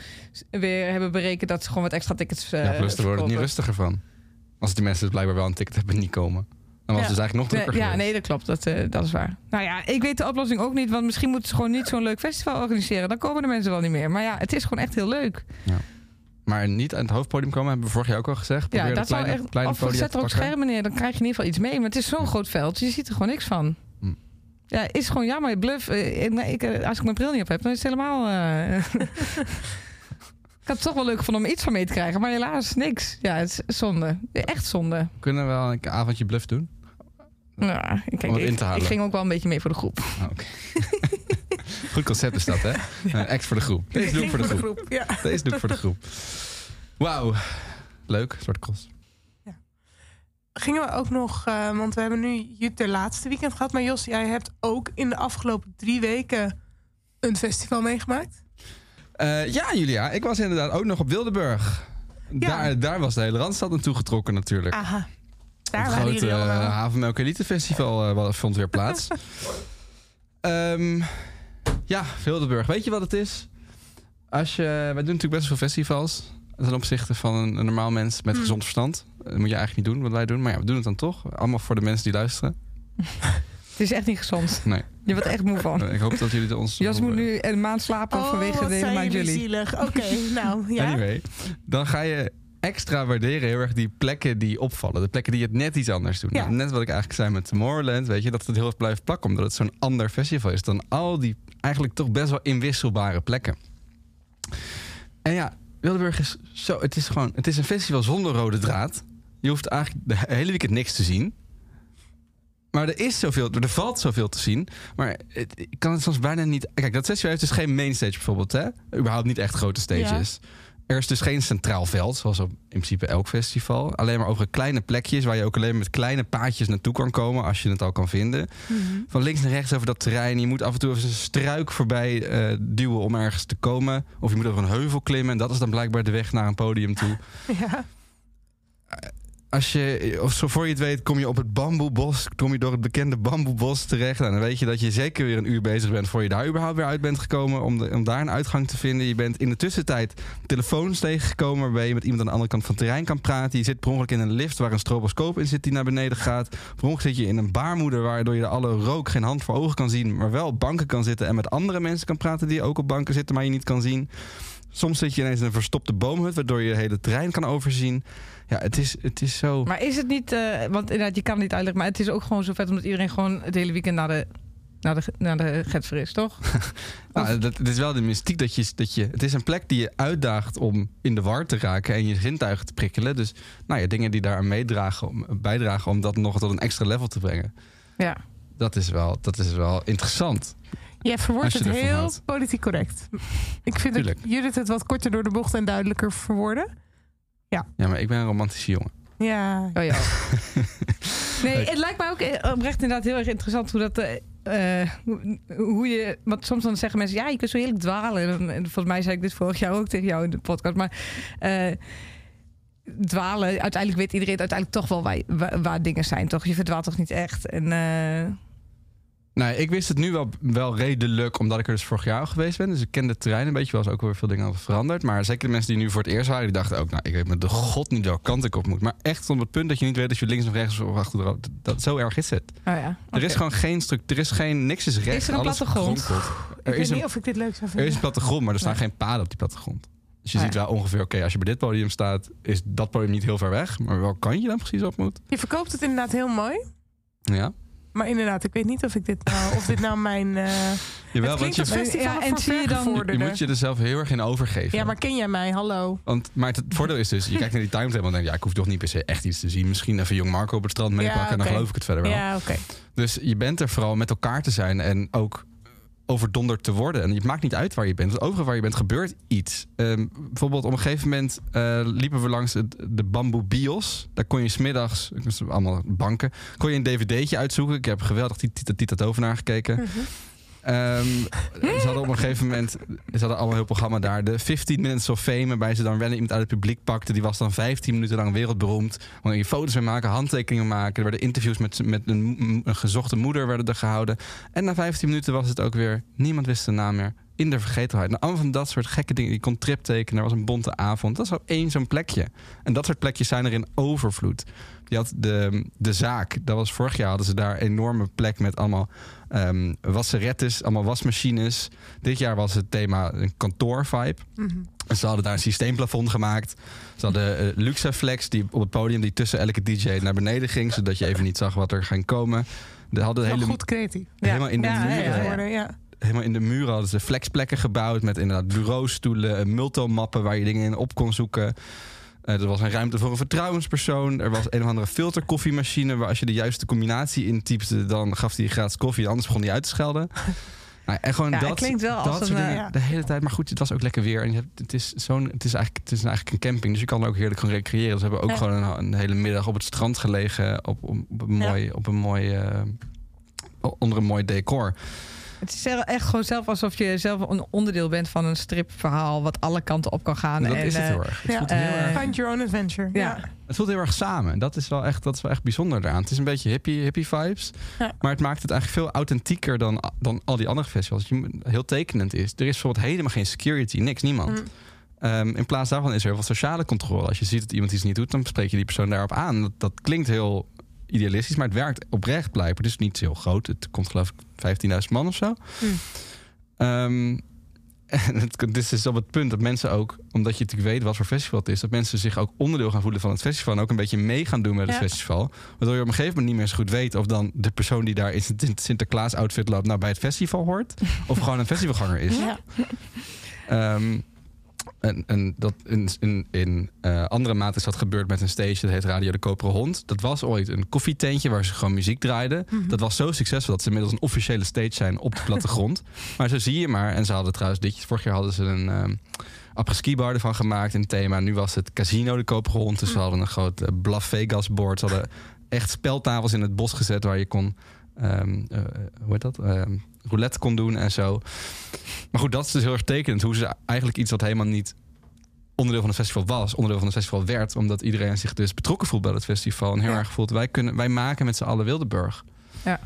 weer hebben berekend dat ze gewoon wat extra tickets. ja, plus er wordt het niet rustiger van. Als die mensen dus blijkbaar wel een ticket hebben en niet komen. Dan was Ja. het dus eigenlijk nog drukker ja, nee, dat klopt. Dat, eh, dat is waar. Nou ja, ik weet de oplossing ook niet. Want misschien moeten ze gewoon niet zo'n leuk festival organiseren. Dan komen de mensen wel niet meer. Maar ja, het is gewoon echt heel leuk. Maar niet aan het hoofdpodium komen, hebben we vorig jaar ook al gezegd. Ja, Probeer de dat zou echt. kleine Of zet er ook schermen neer. Dan krijg je in ieder geval iets mee. Maar het is zo'n groot veld. Je ziet er gewoon niks van. Hm. Ja, is gewoon jammer. Bluff. eh, ik- ik, eh, als ik mijn bril niet op heb, dan is het helemaal. eh, *laughs* ik had het toch wel leuk gevonden om iets van mee te krijgen. Maar helaas niks. Ja, het is zonde. Echt zonde. Kunnen we wel een avondje bluff doen? Ja, ik, Om het in ik, te ik halen. ging ook wel een beetje mee voor de groep. Oké. *laughs* Goed concept is dat, hè? *laughs* Een act voor de groep. Deze doe ik voor de groep. Ja. Deze doe ik voor de groep. Wauw. Leuk, Zwarte Cross. Gingen we ook nog, eh, want we hebben nu Jute laatste weekend gehad. Maar Jos, jij hebt ook in de afgelopen drie weken een festival meegemaakt. Eh, ja, Julia. Ik was inderdaad ook nog op Wildeburg. Ja. Daar, daar was de hele Randstad naartoe getrokken natuurlijk. Aha. Daar het waren grote jullie allemaal. uh, Havenmelk Elite Festival eh, vond weer plaats. *laughs* Ehm, ja, Wildeburg. Weet je wat het is? Als je, wij doen natuurlijk best veel festivals. Ten opzichte van een, een normaal mens met Hmm. gezond verstand. Dat moet je eigenlijk niet doen wat wij doen. Maar ja, we doen het dan toch. Allemaal voor de mensen die luisteren. *laughs* Het is echt niet gezond. Nee. Je wordt echt moe van. Eh, Ik hoop dat jullie er ons... *laughs* Jas moet nu een maand slapen Oh, vanwege de hele zijn maand jullie zielig. Oké, nou ja. Anyway, dan ga je extra waarderen heel erg die plekken die opvallen. De plekken die het net iets anders doen. Ja. Nou, net wat ik eigenlijk zei met Tomorrowland, weet je, dat het heel erg blijft plakken. Omdat het zo'n ander festival is dan al die eigenlijk toch best wel inwisselbare plekken. En ja, Wildeburg is zo, het is gewoon, het is een festival zonder rode draad. Je hoeft eigenlijk de hele weekend niks te zien. Maar er is zoveel, er valt zoveel te zien. Maar het, ik kan het soms bijna niet. Kijk, dat festival heeft dus geen mainstage bijvoorbeeld, hè? Überhaupt niet echt grote stages. Er is dus geen centraal veld, zoals op in principe elk festival. Alleen maar over kleine plekjes waar je ook alleen met kleine paadjes naartoe kan komen als je het al kan vinden. Van links naar rechts over dat terrein. Je moet af en toe even een struik voorbij eh, duwen om ergens te komen. Of je moet over een heuvel klimmen. En dat is dan blijkbaar de weg naar een podium toe. *laughs* Ja. Als je, of zo voor je het weet, kom je op het bamboebos. Kom je door het bekende bamboebos terecht. En dan weet je dat je zeker weer een uur bezig bent. voor je daar überhaupt weer uit bent gekomen. Om, om daar een uitgang te vinden. Je bent in de tussentijd telefoons tegengekomen. waarbij je met iemand aan de andere kant van het terrein kan praten. Je zit per ongeluk in een lift waar een stroboscoop in zit die naar beneden gaat. Per ongeluk zit je in een baarmoeder waardoor je de alle rook geen hand voor ogen kan zien. maar wel op banken kan zitten. en met andere mensen kan praten die ook op banken zitten, maar je niet kan zien. Soms zit je ineens in een verstopte boomhut, waardoor je de hele terrein kan overzien. Ja, het is, het is zo. Maar is het niet, eh, want inderdaad, je kan het niet uitleggen, maar het is ook gewoon zo vet omdat iedereen gewoon het hele weekend naar de, naar de, naar de Getver is, toch? *laughs* Nou, dat, het is wel de mystiek dat je, dat je. Het is een plek die je uitdaagt om in de war te raken en je zintuigen te prikkelen. Dus nou ja, dingen die daar aan meedragen, om, bijdragen om dat nog tot een extra level te brengen. Ja. Dat is wel, dat is wel interessant. Jij verwoordt het heel houdt. politiek correct. Ik vind Tuurlijk. dat Judith het wat korter door de bocht en duidelijker verwoorden. Ja, maar ik ben een romantische jongen. Ja. Oh ja. *laughs* Nee, het lijkt mij ook eh, oprecht inderdaad heel erg interessant hoe dat. eh, eh, hoe- je. Want soms dan zeggen mensen, ja, je kunt zo heerlijk dwalen. En, en volgens mij zei ik dit vorig jaar ook tegen jou in de podcast. Maar eh, dwalen, uiteindelijk weet iedereen uiteindelijk toch wel waar, waar, waar dingen zijn, toch? Je verdwaalt toch niet echt. En eh, Nou, ik wist het nu wel, wel redelijk, omdat ik er dus vorig jaar al geweest ben. Dus ik ken het terrein een beetje, wel eens ook weer veel dingen over veranderd. Maar zeker de mensen die nu voor het eerst waren, die dachten ook, nou, ik weet met de god niet welke kant ik op moet. Maar echt op het punt dat je niet weet of je links of rechts of achter dat, dat zo erg is het. oh ja. Er is gewoon geen structuur, er is geen, niks is rechts. Is er een plattegrond? Ik Er weet is een niet of ik dit leuk zou Er vinden. is een plattegrond, maar er staan Nee. geen paden op die plattegrond. Dus je Nee. ziet wel ongeveer, oké, als je bij dit podium staat, is dat podium niet heel ver weg. Maar welk kant je dan precies op moet. Je verkoopt het inderdaad heel mooi. Ja. Maar inderdaad, ik weet niet of, ik dit nou, of dit nou mijn... eh Jawel, het want klinkt je, als festival Ja, en zie je dan- je moet je er zelf heel erg in overgeven. Ja, maar ken jij mij? Hallo. Want, maar het voordeel is dus, je kijkt naar die timetable en denkt, ja, ik hoef toch niet per se echt iets te zien. Misschien even jong Marco op het strand meepakken Ja, en dan geloof ik het verder wel. Ja, oké. Dus je bent er vooral met elkaar te zijn en ook overdonderd te worden. En het maakt niet uit waar je bent. Want overal waar je bent gebeurt iets. Ehm, bijvoorbeeld op een gegeven moment eh, liepen we langs het, de bamboe bios. Daar kon je smiddags, allemaal banken, kon je een dvd'tje uitzoeken. Ik heb geweldig die Tita Tovenaar gekeken. Ehm, ze hadden op een gegeven moment, ze hadden allemaal heel programma daar. De 15 Minutes of Fame, waarbij ze dan random iemand uit het publiek pakte. Die was dan 15 minuten lang wereldberoemd. Kon je foto's mee maken, handtekeningen maken. Er werden interviews met, met een, gezochte moeder werden er gehouden. En na 15 minuten was het ook weer, niemand wist de naam meer. In de vergetelheid. Nou, allemaal van dat soort gekke dingen. Je kon trip tekenen, er was een bonte avond. Dat is wel één zo'n plekje. En dat soort plekjes zijn er in overvloed. Je had de, de zaak, dat was vorig jaar, hadden ze daar een enorme plek met allemaal ehm wasserettes, allemaal wasmachines. Dit jaar was het thema een kantoorvibe. En ze hadden daar een systeemplafond gemaakt. Ze hadden eh, Luxaflex die op het podium die tussen elke DJ naar beneden ging, zodat je even niet zag wat er ging komen. De hadden hele, goed creatief. helemaal in de Ja, muren. ja. Helemaal in de muren hadden ze flexplekken gebouwd met inderdaad bureaustoelen, multomappen waar je dingen in op kon zoeken. Eh, er was een ruimte voor een vertrouwenspersoon. Er was een of andere filterkoffiemachine waar als je de juiste combinatie intypte, dan gaf hij gratis koffie, anders begon hij uit te schelden. *laughs* Nou, en gewoon Ja, dat, klinkt wel dat als soort een, dingen eh, ja. de hele tijd. Maar goed, het was ook lekker weer. En je hebt, het, is zo'n, het, is eigenlijk, het is eigenlijk een camping, dus je kan er ook heerlijk gaan recreëren. Dus we hebben ook Ja. gewoon een, een hele middag op het strand gelegen, op, op, op een mooi, op een mooi eh, onder een mooi decor. Het is echt gewoon zelf alsof je zelf een onderdeel bent van een stripverhaal wat alle kanten op kan gaan. dat en, is het eh, heel erg. Het, ja. voelt heel Eh, erg. Find your own adventure. Ja. Ja. het voelt heel erg samen. En dat is wel echt, dat is wel echt bijzonder daaraan. Het is een beetje hippie, hippie vibes. Ja. Maar het maakt het eigenlijk veel authentieker dan, dan al die andere festivals. Heel tekenend is. Er is bijvoorbeeld helemaal geen security. Niks, niemand. Mm. Ehm, in plaats daarvan is er heel veel sociale controle. Als je ziet dat iemand iets niet doet, dan spreek je die persoon daarop aan. Dat, dat klinkt heel idealistisch, maar het werkt oprecht blijkbaar. Het is niet heel groot. Het komt geloof ik 15.000 man of zo. Hm. Ehm, *laughs* en het, dit is op het punt dat mensen ook, omdat je natuurlijk weet wat voor festival het is, dat mensen zich ook onderdeel gaan voelen van het festival en ook een beetje mee gaan doen met het Ja. festival. Waardoor je op een gegeven moment niet meer zo goed weet of dan de persoon die daar in Sinterklaas outfit loopt, nou bij het festival hoort, *laughs* of gewoon een festivalganger is. Ja. Ehm, en, en dat in, in, in eh, andere maten is dat gebeurd met een stage, dat heet Radio de Koperen Hond. Dat was ooit een koffietentje waar ze gewoon muziek draaiden. Mhm. Dat was zo succesvol dat ze inmiddels een officiële stage zijn op de plattegrond. *laughs* maar zo zie je maar, en ze hadden trouwens dit, vorig jaar hadden ze een um, après-ski bar ervan gemaakt in het thema. Nu was het Casino de Koperen Hond, dus ze hadden een groot uh, Blaf Vegas board. Ze hadden echt speltafels in het bos gezet waar je kon, um, uh, hoe heet dat? Um, roulette kon doen en zo. Maar goed, dat is dus heel erg tekenend. Hoe ze eigenlijk iets wat helemaal niet onderdeel van het festival was, onderdeel van het festival werd. Omdat iedereen zich dus betrokken voelt bij het festival. En heel Ja. erg voelt, wij, kunnen, wij maken met z'n allen Wildeburg. Ja.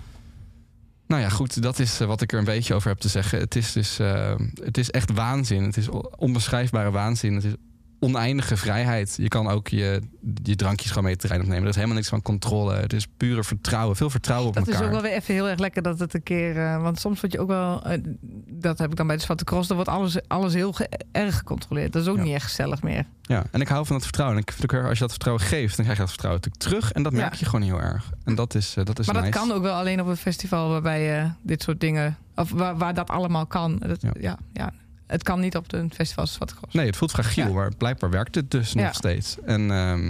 Nou ja, goed, dat is eh, wat ik er een beetje over heb te zeggen. Het is dus eh, het is echt waanzin. Het is onbeschrijfbare waanzin. Het is oneindige vrijheid. Je kan ook je, je drankjes gewoon mee het terrein opnemen. Er is helemaal niks van controle. Het is pure vertrouwen. Veel vertrouwen op Dat is elkaar. ook wel weer even heel erg lekker dat het een keer... eh, want soms word je ook wel... eh, dat heb ik dan bij de Zwarte Cross. Dan wordt alles, alles heel ge- erg gecontroleerd. Dat is ook Ja. niet echt gezellig meer. Ja, en ik hou van dat vertrouwen. En ik vind ook, als je dat vertrouwen geeft, dan krijg je dat vertrouwen natuurlijk terug. En dat merk Ja. je gewoon heel erg. En dat is, eh, dat is maar dat kan ook wel alleen op een festival waarbij je dit soort dingen... Of waar, waar dat allemaal kan. Dat, Ja. ja. Het kan niet op een festival als Zwarte Cross. Nee, het voelt fragiel, Ja. maar blijkbaar werkt het dus nog steeds. En ehm,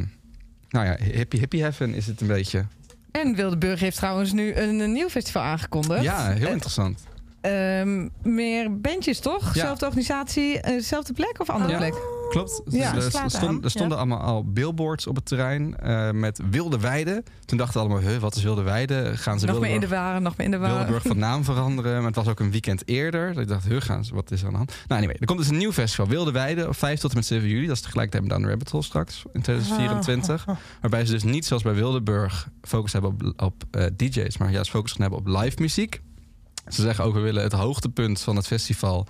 nou ja, hippie hippie heaven is het een beetje. En Wildeburg heeft trouwens nu een, een nieuw festival aangekondigd. Ja, heel Eh, interessant. ehm, meer bandjes, toch? Zelfde organisatie, eh, zelfde plek of andere plek? Klopt. Ja, er, stonden, aan. er stonden allemaal al billboards op het terrein eh, met wilde weiden. Toen dachten we allemaal, huh, wat is wilde weide? Gaan ze Nog meer in de Wildeburg, waren, nog meer in de waren. Wildeburg van naam veranderen? Maar het was ook een weekend eerder. Dat ik dacht, huh, gaan ze, wat is er aan de hand? Nou, anyway, er komt dus een nieuw festival. Wilde Weide, op 5 tot en met 7 juli. Dat is tegelijkertijd met Down the Rabbit Hole straks, in 2024. Waarbij ze dus niet zoals bij Wildeburg focus hebben op, op eh, DJ's, maar juist focus gaan hebben op live muziek. Ze zeggen ook, we willen het hoogtepunt van het festival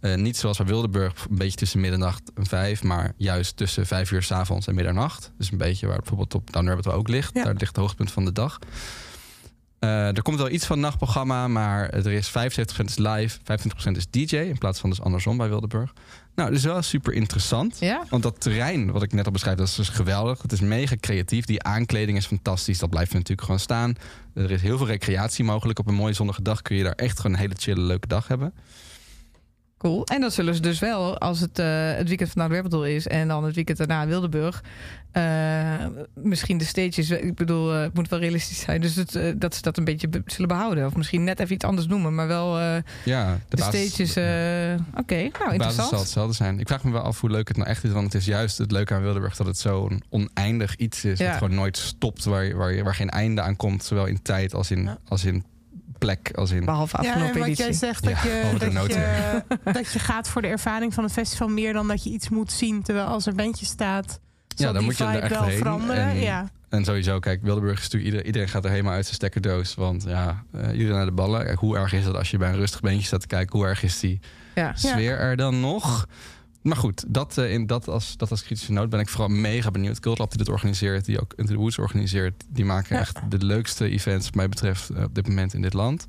eh, niet zoals bij Wildeburg, een beetje tussen middernacht en vijf, maar juist tussen vijf uur 's avonds en middernacht. Dus een beetje waar bijvoorbeeld op Down Rabbit ook ligt. Ja. Daar ligt het hoogtepunt van de dag. Eh, er komt wel iets van nachtprogramma, maar er is 75% is live, 25% is DJ, in plaats van dus andersom bij Wildeburg. Nou, dus wel super interessant. Ja? Want dat terrein, wat ik net al beschrijf, dat is dus geweldig. Het is mega creatief. Die aankleding is fantastisch. Dat blijft natuurlijk gewoon staan. Er is heel veel recreatie mogelijk. Op een mooie zonnige dag kun je daar echt gewoon een hele chille, leuke dag hebben. Cool. En dat zullen ze dus wel, als het eh, het weekend van Hole is en dan het weekend daarna Wildeburg, eh, misschien de stages, ik bedoel, eh, het moet wel realistisch zijn, dus het, dat ze dat een beetje be- zullen behouden. Of misschien net even iets anders noemen, maar wel Ja, de, basis- stages. eh, Oké, nou De basis zal interessant. hetzelfde zijn. Ik vraag me wel af hoe leuk het nou echt is. Want het is juist het leuke aan Wildeburg dat het zo'n oneindig iets is. Ja. Dat gewoon nooit stopt. Waar, je- waar, je, waar geen einde aan komt. Zowel in tijd als in, Ja. als in plek. Als in... Behalve Ja, afgelopen en wat editie. jij zegt, Ja, dat, je, dat, noten. je, dat je gaat voor de ervaring van het festival meer dan dat je iets moet zien. Terwijl als er bandje staat, zal dan die moet je er echt wel heen. veranderen. En- Ja. En sowieso, kijk, Wildeburg is natuurlijk... Iedereen, iedereen gaat er helemaal uit zijn stekkerdoos. Want ja, eh, iedereen naar de ballen. Kijk, hoe erg is het als je bij een rustig beentje staat te kijken? Hoe erg is die Ja. sfeer er dan nog? Maar goed, dat, eh, in, dat, als, dat als kritische noot ben ik vooral mega benieuwd. Cult Lab die dit organiseert, die ook Into the Woods organiseert... die maken Ja. echt de leukste events, wat mij betreft, eh, op dit moment in dit land.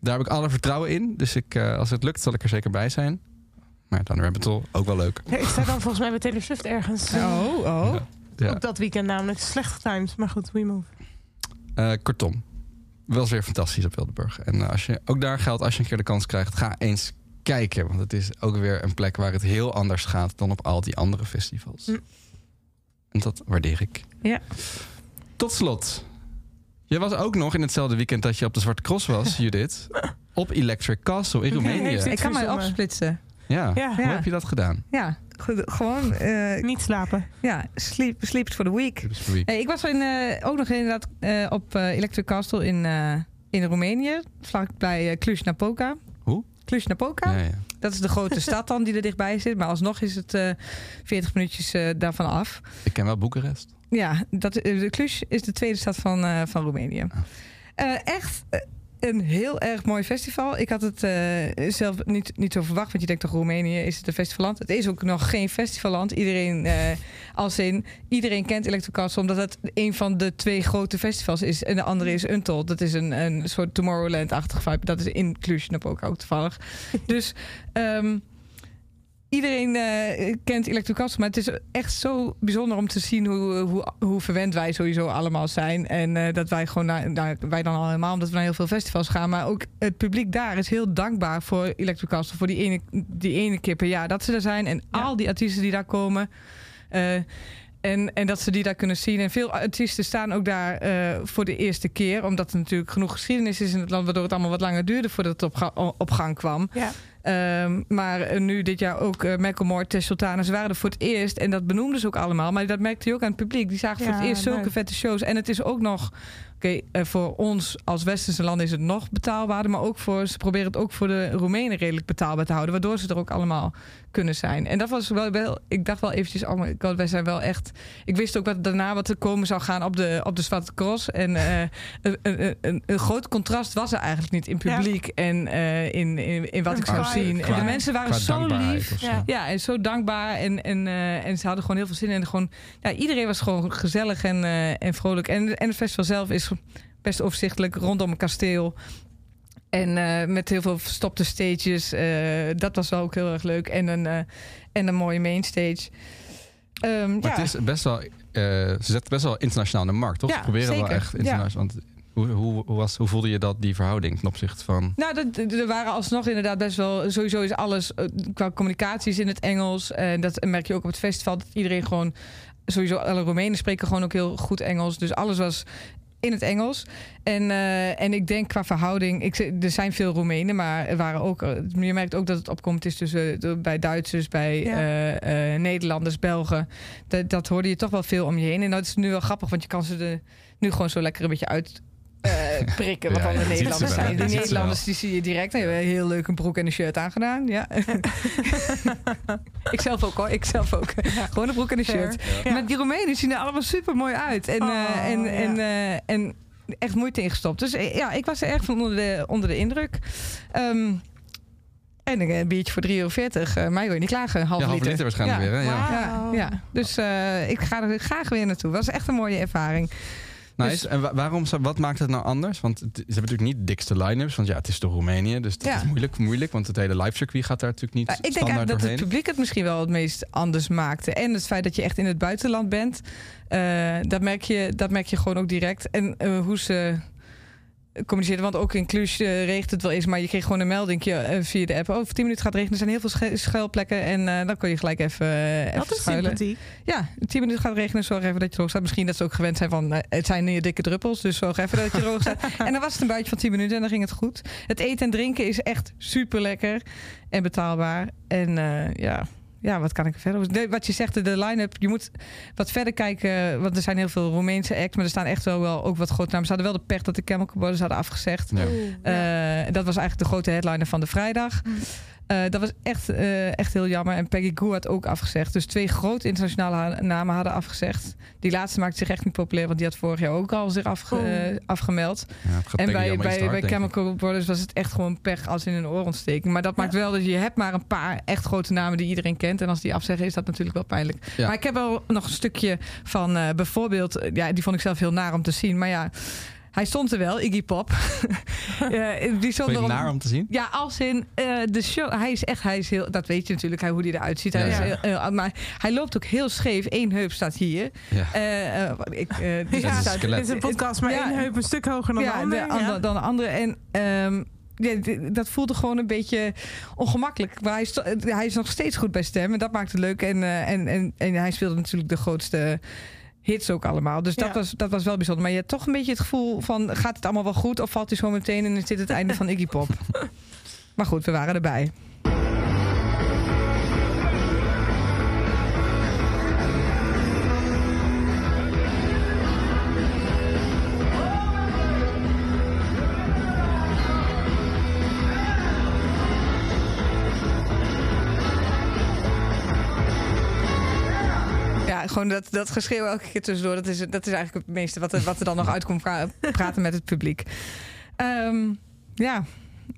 Daar heb ik alle vertrouwen in. Dus ik, eh, als het lukt, zal ik er zeker bij zijn. Maar dan Rabbit Hole, ook wel leuk. Ja, ik sta dan volgens mij bij Taylor Swift ergens. Oh, oh. Ja. Op dat weekend namelijk. Slecht getimed, maar goed, we move. Eh, kortom, wel weer fantastisch op Wildeburg. En als je, ook daar geldt, als je een keer de kans krijgt, ga eens kijken. Want het is ook weer een plek waar het heel anders gaat dan op al die andere festivals. Hm. En dat waardeer ik. Ja. Tot slot. Je was ook nog in hetzelfde weekend dat je op de Zwarte Cross was, *laughs* Judith. Op Electric Castle in Roemenië. Ik kan mij opsplitsen. Ja. Ja. Hoe Ja. heb je dat gedaan? Ja, gewoon eh, Niet slapen. ja, sleep, sleep for the week. Wie? Hey, ik was in, eh, ook nog inderdaad eh, op eh, Electric Castle in, eh, in Roemenië, vlakbij uh, Cluj-Napoca. Cluj-Napoca. Ja, ja. Dat is de grote *laughs* stad dan die er dichtbij zit. Maar alsnog is het eh 40 minuutjes eh, daarvan af. Ik ken wel Boekarest. Ja, dat, eh, de Cluj is de tweede stad van, eh, van Roemenië. Eh, echt eh, een heel erg mooi festival. Ik had het eh, zelf niet, niet zo verwacht. Want je denkt toch, Roemenië is het een festivalland? Het is ook nog geen festivalland. Iedereen, eh, *laughs* als in, iedereen kent Electrocastle... omdat het een van de twee grote festivals is. En de andere is Untold. Dat is een, een soort Tomorrowland-achtig vibe. Dat is in Cluj-Napoca ook toevallig. *laughs* dus... ehm, iedereen eh, kent Electric Castle, maar het is echt zo bijzonder om te zien hoe, hoe, hoe verwend wij sowieso allemaal zijn. En eh, dat wij gewoon, naar, naar- wij dan al helemaal, omdat we naar heel veel festivals gaan. Maar ook het publiek daar is heel dankbaar voor Electric Castle, voor die ene, die ene keer per jaar dat ze er zijn. En al die artiesten die daar komen. Eh, en, en dat ze die daar kunnen zien. En veel artiesten staan ook daar voor de eerste keer. Omdat er natuurlijk genoeg geschiedenis is in het land. Waardoor het allemaal wat langer duurde voordat het op, ga- op gang kwam. Ja. Ehm, maar eh, nu dit jaar ook uh, Macklemore, Tess. Ze waren er voor het eerst. En dat benoemden ze ook allemaal. Maar dat merkte je ook aan het publiek. Die zagen voor het eerst zulke vette shows. En het is ook nog... Oké, eh, voor ons als westerse land is het nog betaalbaarder. Maar ook voor, ze proberen het ook voor de Roemenen redelijk betaalbaar te houden. Waardoor ze er ook allemaal kunnen zijn. En dat was wel... wel ik dacht wel eventjes... Oh my god, wij zijn wel echt... Ik wist ook wat daarna wat er komen zou gaan op de, op de Zwarte Cross. En eh, *laughs* een, een, een, een groot contrast was er eigenlijk niet in publiek. En eh, in, in, in wat ik zou zien. en de mensen waren zo lief. Ja. Ja, en zo dankbaar. En, en, en ze hadden gewoon heel veel zin in. En gewoon, ja, iedereen was gewoon gezellig en, en vrolijk. En, en het festival zelf is best overzichtelijk rondom een kasteel. En eh, met heel veel verstopte stages. eh, dat was wel ook heel erg leuk. En een, eh, en een mooie mainstage. Ehm Maar ja. het is best wel, ze zetten best wel internationaal in de markt, toch? Ja, ze proberen wel echt Ja. internationaal. Want hoe, hoe, hoe, was, hoe voelde je dat, die verhouding ten opzichte van... Nou, dat- er waren alsnog inderdaad best wel. Sowieso is alles qua communicaties in het Engels. En dat merk je ook op het festival. Dat iedereen gewoon. Sowieso, alle Roemenen spreken gewoon ook heel goed Engels. Dus alles was in het Engels. En, eh, en ik denk qua verhouding. Ik, er zijn veel Roemenen, maar er waren ook. eh, Je merkt ook dat het opkomt is tussen de- bij Duitsers, bij Ja. eh, eh, Nederlanders, Belgen. Dat, dat hoorde je toch wel veel om je heen. En dat is nu wel grappig, want je kan ze er nu gewoon zo lekker een beetje uit. Eh, prikken wat Ja, dan de Nederlanders zijn. Die. Nederlanders die zie je direct. Die hebben heel leuk een broek en een shirt aangedaan. Ja. *laughs* ik zelf ook hoor. Ik zelf ook. Gewoon een broek en een Fair. shirt. Ja. Maar die Roemenen zien er allemaal super mooi uit. En, eh, Oh, en, ja. en, eh, en echt moeite ingestopt. Dus ja, ik was er erg van onder de, onder de indruk. Ehm, en een biertje voor 3,40 euro. Uh, mij wil je niet klagen. Half ja, half liter. liter waarschijnlijk Ja. weer, hè? Ja. Ja, ja, dus eh, ik ga er graag weer naartoe. Was echt een mooie ervaring. Nice. Dus- en wa- waarom, wat maakt het nou anders? Want het, ze hebben natuurlijk niet de dikste line-ups. Want ja, het is toch Roemenië. Dus dat Ja. is moeilijk, moeilijk. Want het hele live circuit gaat daar natuurlijk niet Maar ik denk dat het publiek het misschien wel het meest anders maakte. En het feit dat je echt in het buitenland bent, eh, dat, merk je, dat merk je gewoon ook direct. En eh, hoe ze communiceren. Want ook in Cluj eh, regent het wel eens, maar je kreeg gewoon een melding eh, via de app. Oh, over 10 minuten gaat het regenen. Er zijn heel veel schu- schuilplekken en eh, dan kun je gelijk even, even Dat is schuilen. Ja, 10 minuten gaat het regenen. Zorg even dat je droog staat. Misschien dat ze ook gewend zijn van het zijn hier dikke druppels. Dus zorg even dat je droog staat. *laughs* en dan was het een buitje van 10 minuten en dan ging het goed. Het eten en drinken is echt super lekker en betaalbaar. En ja. Ja, wat kan ik er verder over? Wat je zegt, de line-up, je moet wat verder kijken. Want er zijn heel veel Roemeense acts, maar er staan echt wel, wel ook wat grote namen. Ze hadden wel de pech dat de Chemical Brothers hadden afgezegd. Eh, dat was eigenlijk de grote headliner van de vrijdag. Eh, dat was echt, eh, echt heel jammer. En Peggy Goo had ook afgezegd. Dus twee grote internationale ha- namen hadden afgezegd. Die laatste maakte zich echt niet populair, want die had vorig jaar ook al zich afge- Oh. eh, afgemeld. Ja, En bij, bij, hard. Chemical Brothers was het echt gewoon pech als in een oorontsteking. Maar dat maakt wel dat je hebt maar een paar echt grote namen die iedereen kent. En als die afzeggen is dat natuurlijk wel pijnlijk. Ja. Maar ik heb wel nog een stukje van eh, bijvoorbeeld... Ja, die vond ik zelf heel naar om te zien. Maar ja, hij stond er wel, Iggy Pop. Ja, die stond er het naar om te zien? ja, als in eh, de show. Hij is echt, hij is heel. Dat weet je natuurlijk, hij, hoe hij eruit ziet. Hij Ja. is heel- heel- maar hij loopt ook heel scheef. Eén heup staat hier. Ja. Eh, eh, ik, eh, *laughs* is Ja, een staat- skelet. dit is een podcast, maar Ja. één heup een stuk hoger dan de ja, andere. de ander- ja. dan de andere. En ehm, ja, dat voelde gewoon een beetje ongemakkelijk. Maar hij, sto- hij is nog steeds goed bij stem. En dat maakt het leuk. En, eh, en, en, en hij speelde natuurlijk de grootste hits ook allemaal. Dus dat, Ja. was, dat was wel bijzonder. Maar je hebt toch een beetje het gevoel van... gaat het allemaal wel goed? Of valt hij zo meteen en is dit het einde van Iggy Pop? *laughs* maar goed, we waren erbij. Gewoon dat, dat geschreeuw elke keer tussendoor. Dat is, dat is eigenlijk het meeste wat er, wat er dan nog uitkomt. pra- praten met het publiek. Ehm, ja,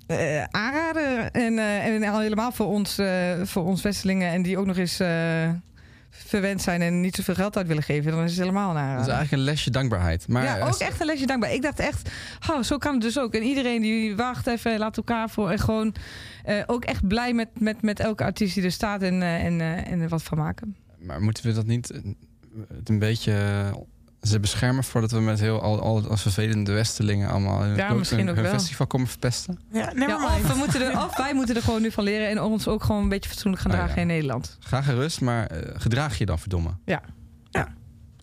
eh, aanraden. En, eh, en al helemaal voor ons, eh, voor ons Westelingen. En die ook nog eens verwend zijn en niet zoveel geld uit willen geven, dan is het helemaal een Dat is eigenlijk een lesje dankbaarheid. Maar ja, ook echt een lesje dankbaar. Ik dacht echt, oh, zo kan het dus ook. En iedereen die wacht even, laat elkaar voor. En gewoon ook echt blij met, met, met elke artiest die er staat en, en, en er wat van maken. Maar moeten we dat niet eh, het een beetje eh, ze beschermen voordat we met heel al, al als vervelende Westelingen allemaal Ja, hun- misschien ook hun wel. festival komen verpesten? Ja, Ja, of, we moeten er, of wij moeten er gewoon nu van leren en ons ook gewoon een beetje fatsoenlijk gaan Oh, dragen ja. in Nederland. Ga gerust, maar eh, gedraag je dan verdomme.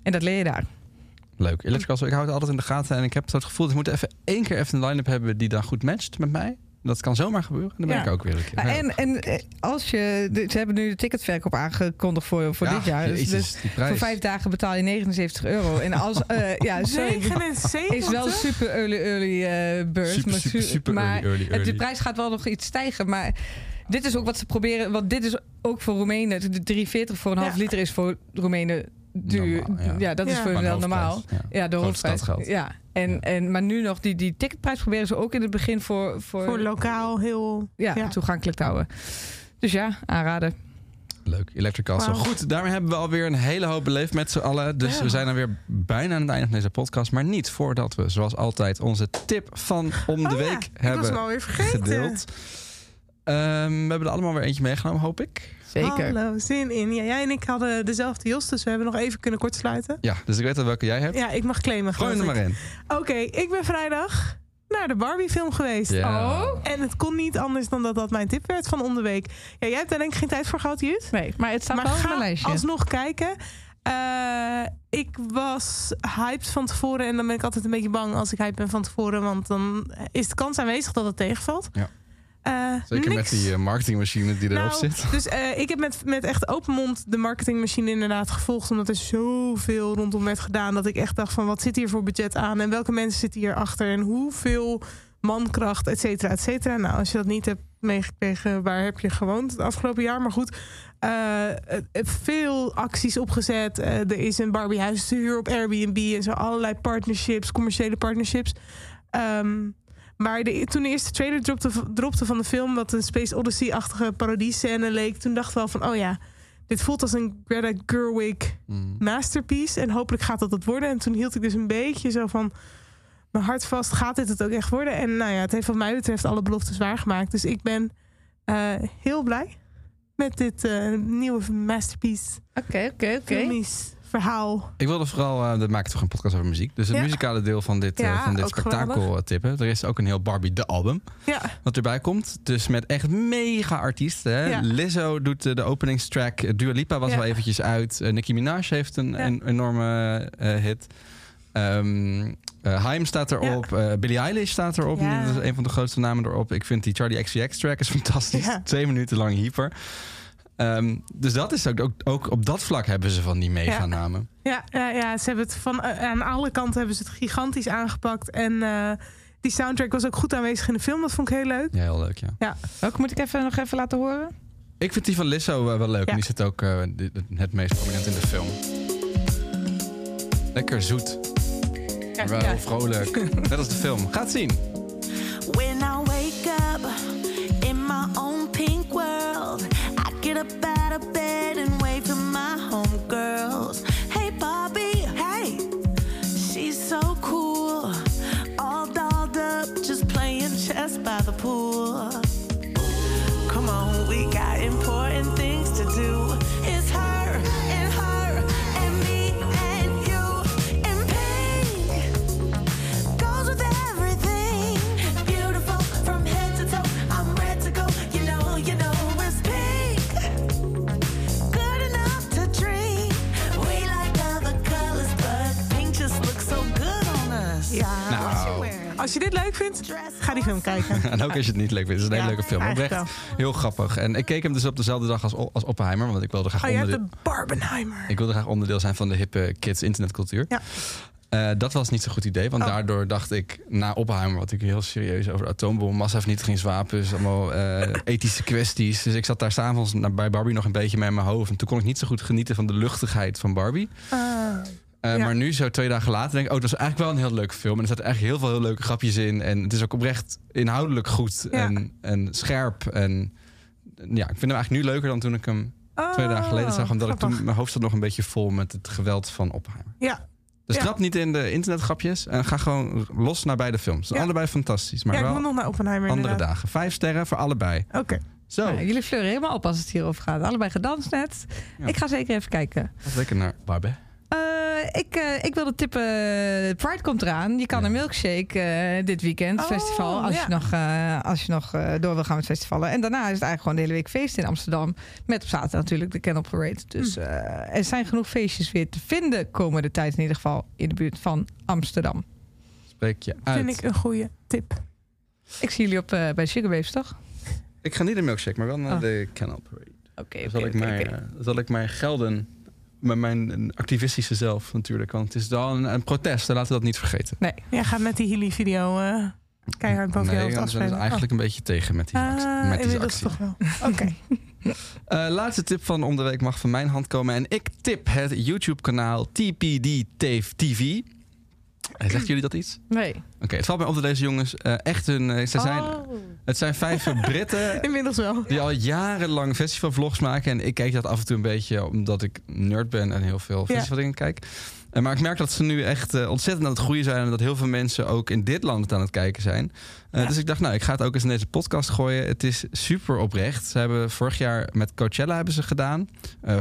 En dat leer je daar. Leuk. Electric Castle, ik hou het altijd in de gaten en ik heb het gevoel dat we moeten even één keer even een line-up hebben die dan goed matcht met mij. Dat kan zomaar gebeuren. Dan ben Ja. ik ook weer een keer. Ja, en en eh, als je, ze hebben nu de ticketverkoop aangekondigd voor, voor Ja, dit jaar. Dus, jezus, dus voor vijf dagen betaal je 79 euro. En als, eh, *laughs* ja, sorry, 79? is wel super early, early bird. Super, maar super, su- super maar early, early, het- early. de prijs gaat wel nog iets stijgen. Maar dit is ook wat ze proberen. Want dit is ook voor Roemenen. De 3,40 voor een half Ja. liter is voor Roemenen duur. Normaal, ja. ja. dat is voor hen Gewoon wel normaal. ja. Ja, de hoofdprijs. Ja. En, Ja. En, maar nu nog, die, die ticketprijs proberen ze ook in het begin voor, voor, Voor lokaal heel... ja, ja. toegankelijk te houden. Dus ja, aanraden. Leuk, Electric Castle. Goed, daarmee hebben we alweer een hele hoop beleefd met z'n allen. Dus Ja. we zijn alweer bijna aan het einde van deze podcast. Maar niet voordat we, zoals altijd, onze tip van om de Oh ja, week ik was hem hebben alweer vergeten. gedeeld. Ehm, we hebben er allemaal weer eentje meegenomen, hoop ik. Zeker. Hallo, zin in. Ja, jij en ik hadden dezelfde Jos, dus we hebben nog even kunnen kortsluiten. Ja, dus ik weet al welke jij hebt. Ja, ik mag claimen. Gooi er maar in. Oké, ik ben vrijdag naar de Barbie-film geweest. Oh. En het kon niet anders dan dat dat mijn tip werd van om de week. Ja, jij hebt daar denk ik geen tijd voor gehad, Jut. Nee, maar het staat Maar wel op mijn lijstje. alsnog kijken. Eh, ik was hyped van tevoren en dan ben ik altijd een beetje bang als ik hyped ben van tevoren, want dan is de kans aanwezig dat het tegenvalt. Ja. Eh, Zeker niks. met die eh, marketingmachine die erop Nou, zit. Dus eh, ik heb met, met echt open mond de marketingmachine inderdaad gevolgd. Omdat er zoveel rondom werd gedaan. Dat ik echt dacht van wat zit hier voor budget aan? En welke mensen zitten hier achter? En hoeveel mankracht, et cetera, et cetera. Nou, als je dat niet hebt meegekregen, waar heb je gewoond het afgelopen jaar? Maar goed, veel acties opgezet. Er is een Barbie huis te huur op Airbnb. En zo allerlei partnerships, commerciële partnerships. Ehm, maar de, toen de eerste trailer dropte, dropte van de film, wat een Space Odyssey-achtige parodie-scène leek, toen dacht ik wel van, oh ja, dit voelt als een Greta Gerwig Mm. masterpiece. En hopelijk gaat dat het worden. En toen hield ik dus een beetje zo van mijn hart vast. Gaat dit het ook echt worden? En nou ja, het heeft wat mij betreft alle beloftes waargemaakt. Dus ik ben eh, heel blij met dit eh, nieuwe masterpiece. Oké, oké, oké. Verhaal. Ik wilde vooral, eh we maken toch een podcast over muziek. Dus het Ja. muzikale deel van dit, eh, van dit spektakel geweldig. eh, tippen. Er is ook een heel Barbie de album Ja, wat erbij komt. Dus met echt mega artiesten. Hè? Lizzo doet de openingstrack. Dua Lipa was wel eventjes uit. Nicki Minaj heeft een, een enorme hit. Eh, Haim staat erop. Billie Eilish staat erop. Dat is een van de grootste namen erop. Ik vind die Charlie XCX track is fantastisch. Twee minuten lang hyper. Ehm, dus dat is ook, ook, ook op dat vlak hebben ze van die mega namen. ja, ja, ja ze hebben het van eh, aan alle kanten hebben ze het gigantisch aangepakt. En eh, die soundtrack was ook goed aanwezig in de film. Dat vond ik heel leuk. Ja, heel leuk, ja. Welke moet ik even, nog even laten horen? Ik vind die van Lizzo eh, wel leuk. Ja. En die zit ook eh, het meest prominent in de film. Lekker zoet. Ja, wel ja. heel vrolijk. *laughs* Net als de film. Ga het zien. When I wake up up out of bed and wave to my homegirls. Hey, Bobby, hey, she's so cool. All dolled up, just playing chess by the pool. Ja. Nou. Als je dit leuk vindt, ga die film kijken. *laughs* En ook als je het niet leuk vindt. Het is een hele Ja, leuke film. Oprecht heel grappig. En ik keek hem dus op dezelfde dag als, als Oppenheimer. Want ik wilde graag, Oh, onderdeel, de Barbenheimer. ik wilde graag onderdeel zijn van de hippe kids internetcultuur. Ja. Eh, dat was niet zo'n goed idee. Want Oh. daardoor dacht ik, na Oppenheimer... wat ik heel serieus over de atoombom, massavernietigingswapens... allemaal eh, ethische kwesties. Dus ik zat daar s'avonds na- bij Barbie nog een beetje met mijn hoofd. En toen kon ik niet zo goed genieten van de luchtigheid van Barbie. Ah. Eh, Ja. Maar nu, zo twee dagen later, denk ik... oh, dat is eigenlijk wel een heel leuk film. En er zaten echt heel veel heel leuke grapjes in. En het is ook oprecht inhoudelijk goed Ja. en, en scherp. En ja, ik vind hem eigenlijk nu leuker dan toen ik hem Twee dagen geleden zag, omdat ik Oh, toen mijn hoofd zat nog een beetje vol met het geweld van Oppenheimer. Ja, Dus Ja. trap niet in de internetgrapjes en ga gewoon los naar beide films. Allebei fantastisch, maar ja ik wel nog naar Oppenheimer andere inderdaad. dagen. Vijf sterren voor allebei. Oké. Zo, Nou, jullie fleuren helemaal op als het hierover gaat. Allebei gedanst net. Ja. Ik ga zeker even kijken. Lekker naar Barbie. Eh, ik, eh, ik wilde tippen, Pride komt eraan. Je kan Ja. een milkshake eh, dit weekend, Oh, festival. Als ja. je nog, eh, als je nog eh, door wil gaan met festivalen. En daarna is het eigenlijk gewoon de hele week feest in Amsterdam. Met op zaterdag natuurlijk de Kennel Parade. Dus Hm. eh, er zijn genoeg feestjes weer te vinden komende tijd. In ieder geval in de buurt van Amsterdam. Spreek je uit. Vind ik een goede tip. Ik zie jullie op, eh, bij Sugar Babes, toch? Ik ga niet de milkshake, maar wel naar Oh. de Canal Parade. Oké, Dan zal, ik maar, eh, zal ik maar gelden met mijn activistische zelf natuurlijk. Want het is wel een, een protest, laten we dat niet vergeten. Jij gaat met die Hilly-video eh, keihard boven je nee, hoofd dan afspelen. ze eigenlijk een beetje tegen met die, Oh. actie- Ah, met die inmiddels actie. toch wel. Oké. *laughs* Eh, laatste tip van om de week mag van mijn hand komen. En ik tip het YouTube-kanaal TPD TV. Eh, Zegt jullie dat iets? Nee. Oké, het valt mij op dat deze jongens eh, echt hun... eh, ze zijn, Oh. Het zijn vijf *laughs* Britten Inmiddels wel. die al jarenlang festivalvlogs maken. En ik kijk dat af en toe een beetje omdat ik nerd ben en heel veel Ja. festivaldingen kijk. Eh, maar ik merk dat ze nu echt eh, ontzettend aan het groeien zijn. En dat heel veel mensen ook in dit land het aan het kijken zijn. Eh, Ja. Dus ik dacht, nou, ik ga het ook eens in deze podcast gooien. Het is super oprecht. Ze hebben vorig jaar met Coachella hebben ze gedaan.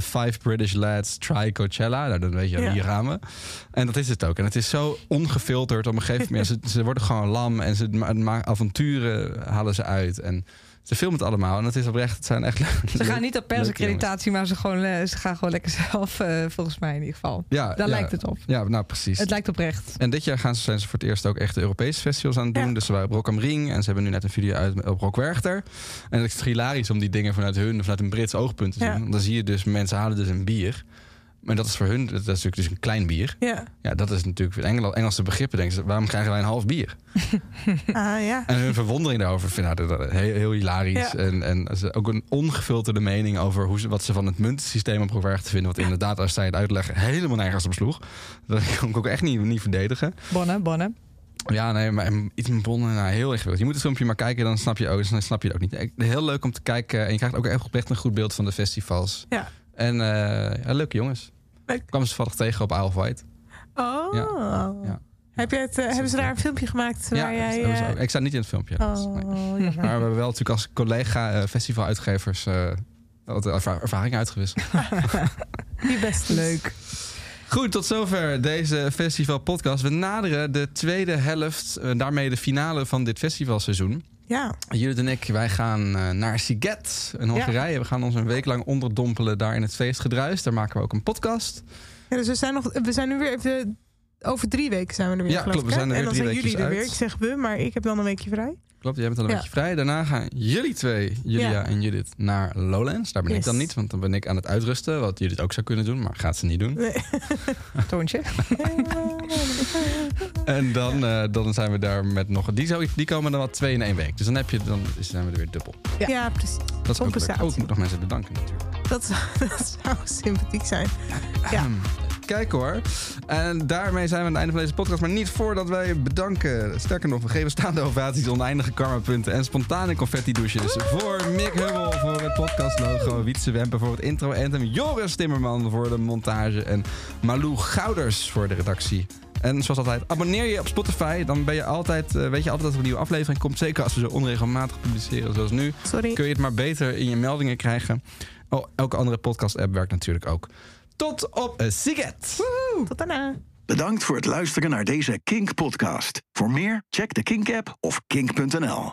Five British Lads Try Coachella. Nou, dan weet je, Ja. hier gaan we. En dat is het ook. En het is zo ongefilterd. Op een gegeven moment, ze, ze worden gewoon lam. En ze ma- avonturen halen ze uit. En ze filmen het allemaal. En het is oprecht, het zijn echt Ze gaan niet op persaccreditatie, maar ze, gewoon, ze gaan gewoon lekker *laughs* zelf, eh, volgens mij in ieder geval. Ja, Daar ja. lijkt het op. Ja, nou precies. Het lijkt oprecht. En dit jaar gaan ze, zijn ze voor het eerst ook echt de Europese festivals aan het doen. Ja. Dus ze waren op Rock am Ring en ze hebben nu net een video uit op Rock Werchter. En het is hilarisch om die dingen vanuit hun, vanuit een Brits oogpunt te zien. Dan zie je dus, mensen halen dus een bier. Maar dat is voor hun, dat is natuurlijk dus een klein bier. Ja. Ja, dat is natuurlijk Engel, Engelse begrippen. Denken ze, waarom krijgen wij een half bier? *laughs* Ah ja. En hun verwondering daarover vind ik nou, dat- heel, heel hilarisch. Ja. En, en ook een ongefilterde mening over hoe ze, wat ze van het muntensysteem op Rock te vinden. Wat inderdaad, als zij het uitleggen, helemaal nergens op sloeg. Dat kan ik ook echt niet, niet verdedigen. Bonne, bonne. Ja, nee, maar iets met bonnen, nou, heel ingewikkeld. Je moet het filmpje maar kijken, dan snap je, ook, dan snap je het ook niet. Heel leuk om te kijken. En je krijgt ook echt oprecht een goed beeld van de festivals. Ja. En eh, ja, leuke jongens. Leuk. Ik kwam ze toevallig tegen op Isle of Wight. Oh. Ja. Heb je het, eh, hebben ze daar een filmpje gemaakt waar ja, jij... eh, ook- ik sta niet in het filmpje. Oh, Nee. Maar we hebben wel natuurlijk als collega eh, festivaluitgevers wat ervaring uitgewisseld. *laughs* Die best Leuk. Goed, tot zover deze festival podcast. We naderen de tweede helft, daarmee de finale van dit festivalseizoen. Ja. Judith en ik, wij gaan eh, naar Siget in Hongarije. We gaan ons een week lang onderdompelen daar in het feestgedruis. Daar maken we ook een podcast. ja. Dus we zijn, nog, we zijn nu weer even... Over drie weken zijn we er weer, Ja, klopt, we zijn er En weer dan drie zijn jullie er weer. Ik zeg we, maar ik heb dan een weekje vrij. Klopt, jij bent dan een Ja. beetje vrij. Daarna gaan jullie twee, Julia Ja. en Judith, naar Lowlands. Daar ben ik dan niet, want dan ben ik aan het uitrusten. Wat Judith ook zou kunnen doen, maar gaat ze niet doen. Nee. *laughs* Toontje. *laughs* En dan, eh, dan zijn we daar met nog... Die, zou, die komen dan wel twee in één week. Dus dan, heb je, dan zijn we er weer dubbel. Ja. precies. Dat is ook leuk. Oh, ik moet nog mensen bedanken natuurlijk. Dat, zou- *laughs* dat zou sympathiek zijn. Ja. Ahem. Kijk hoor. En daarmee zijn we aan het einde van deze podcast. Maar niet voordat wij bedanken. Sterker nog, we geven staande ovaties, oneindige karmapunten en spontane confetti douches. Dus voor Mick Hummel voor het podcastlogo. Wietse Wempen voor het intro anthem. Joris Timmerman voor de montage. En Malou Gouders voor de redactie. En zoals altijd, abonneer je op Spotify. Dan ben je altijd, eh, weet je altijd dat er een nieuwe aflevering komt. Zeker als we zo onregelmatig publiceren zoals nu. Sorry. Kun je het maar beter in je meldingen krijgen. Oh, elke andere podcast-app werkt natuurlijk ook. Tot op een Siget! Tot daarna. Bedankt voor het luisteren naar deze Kink podcast. Voor meer, check de Kink app of kink.nl.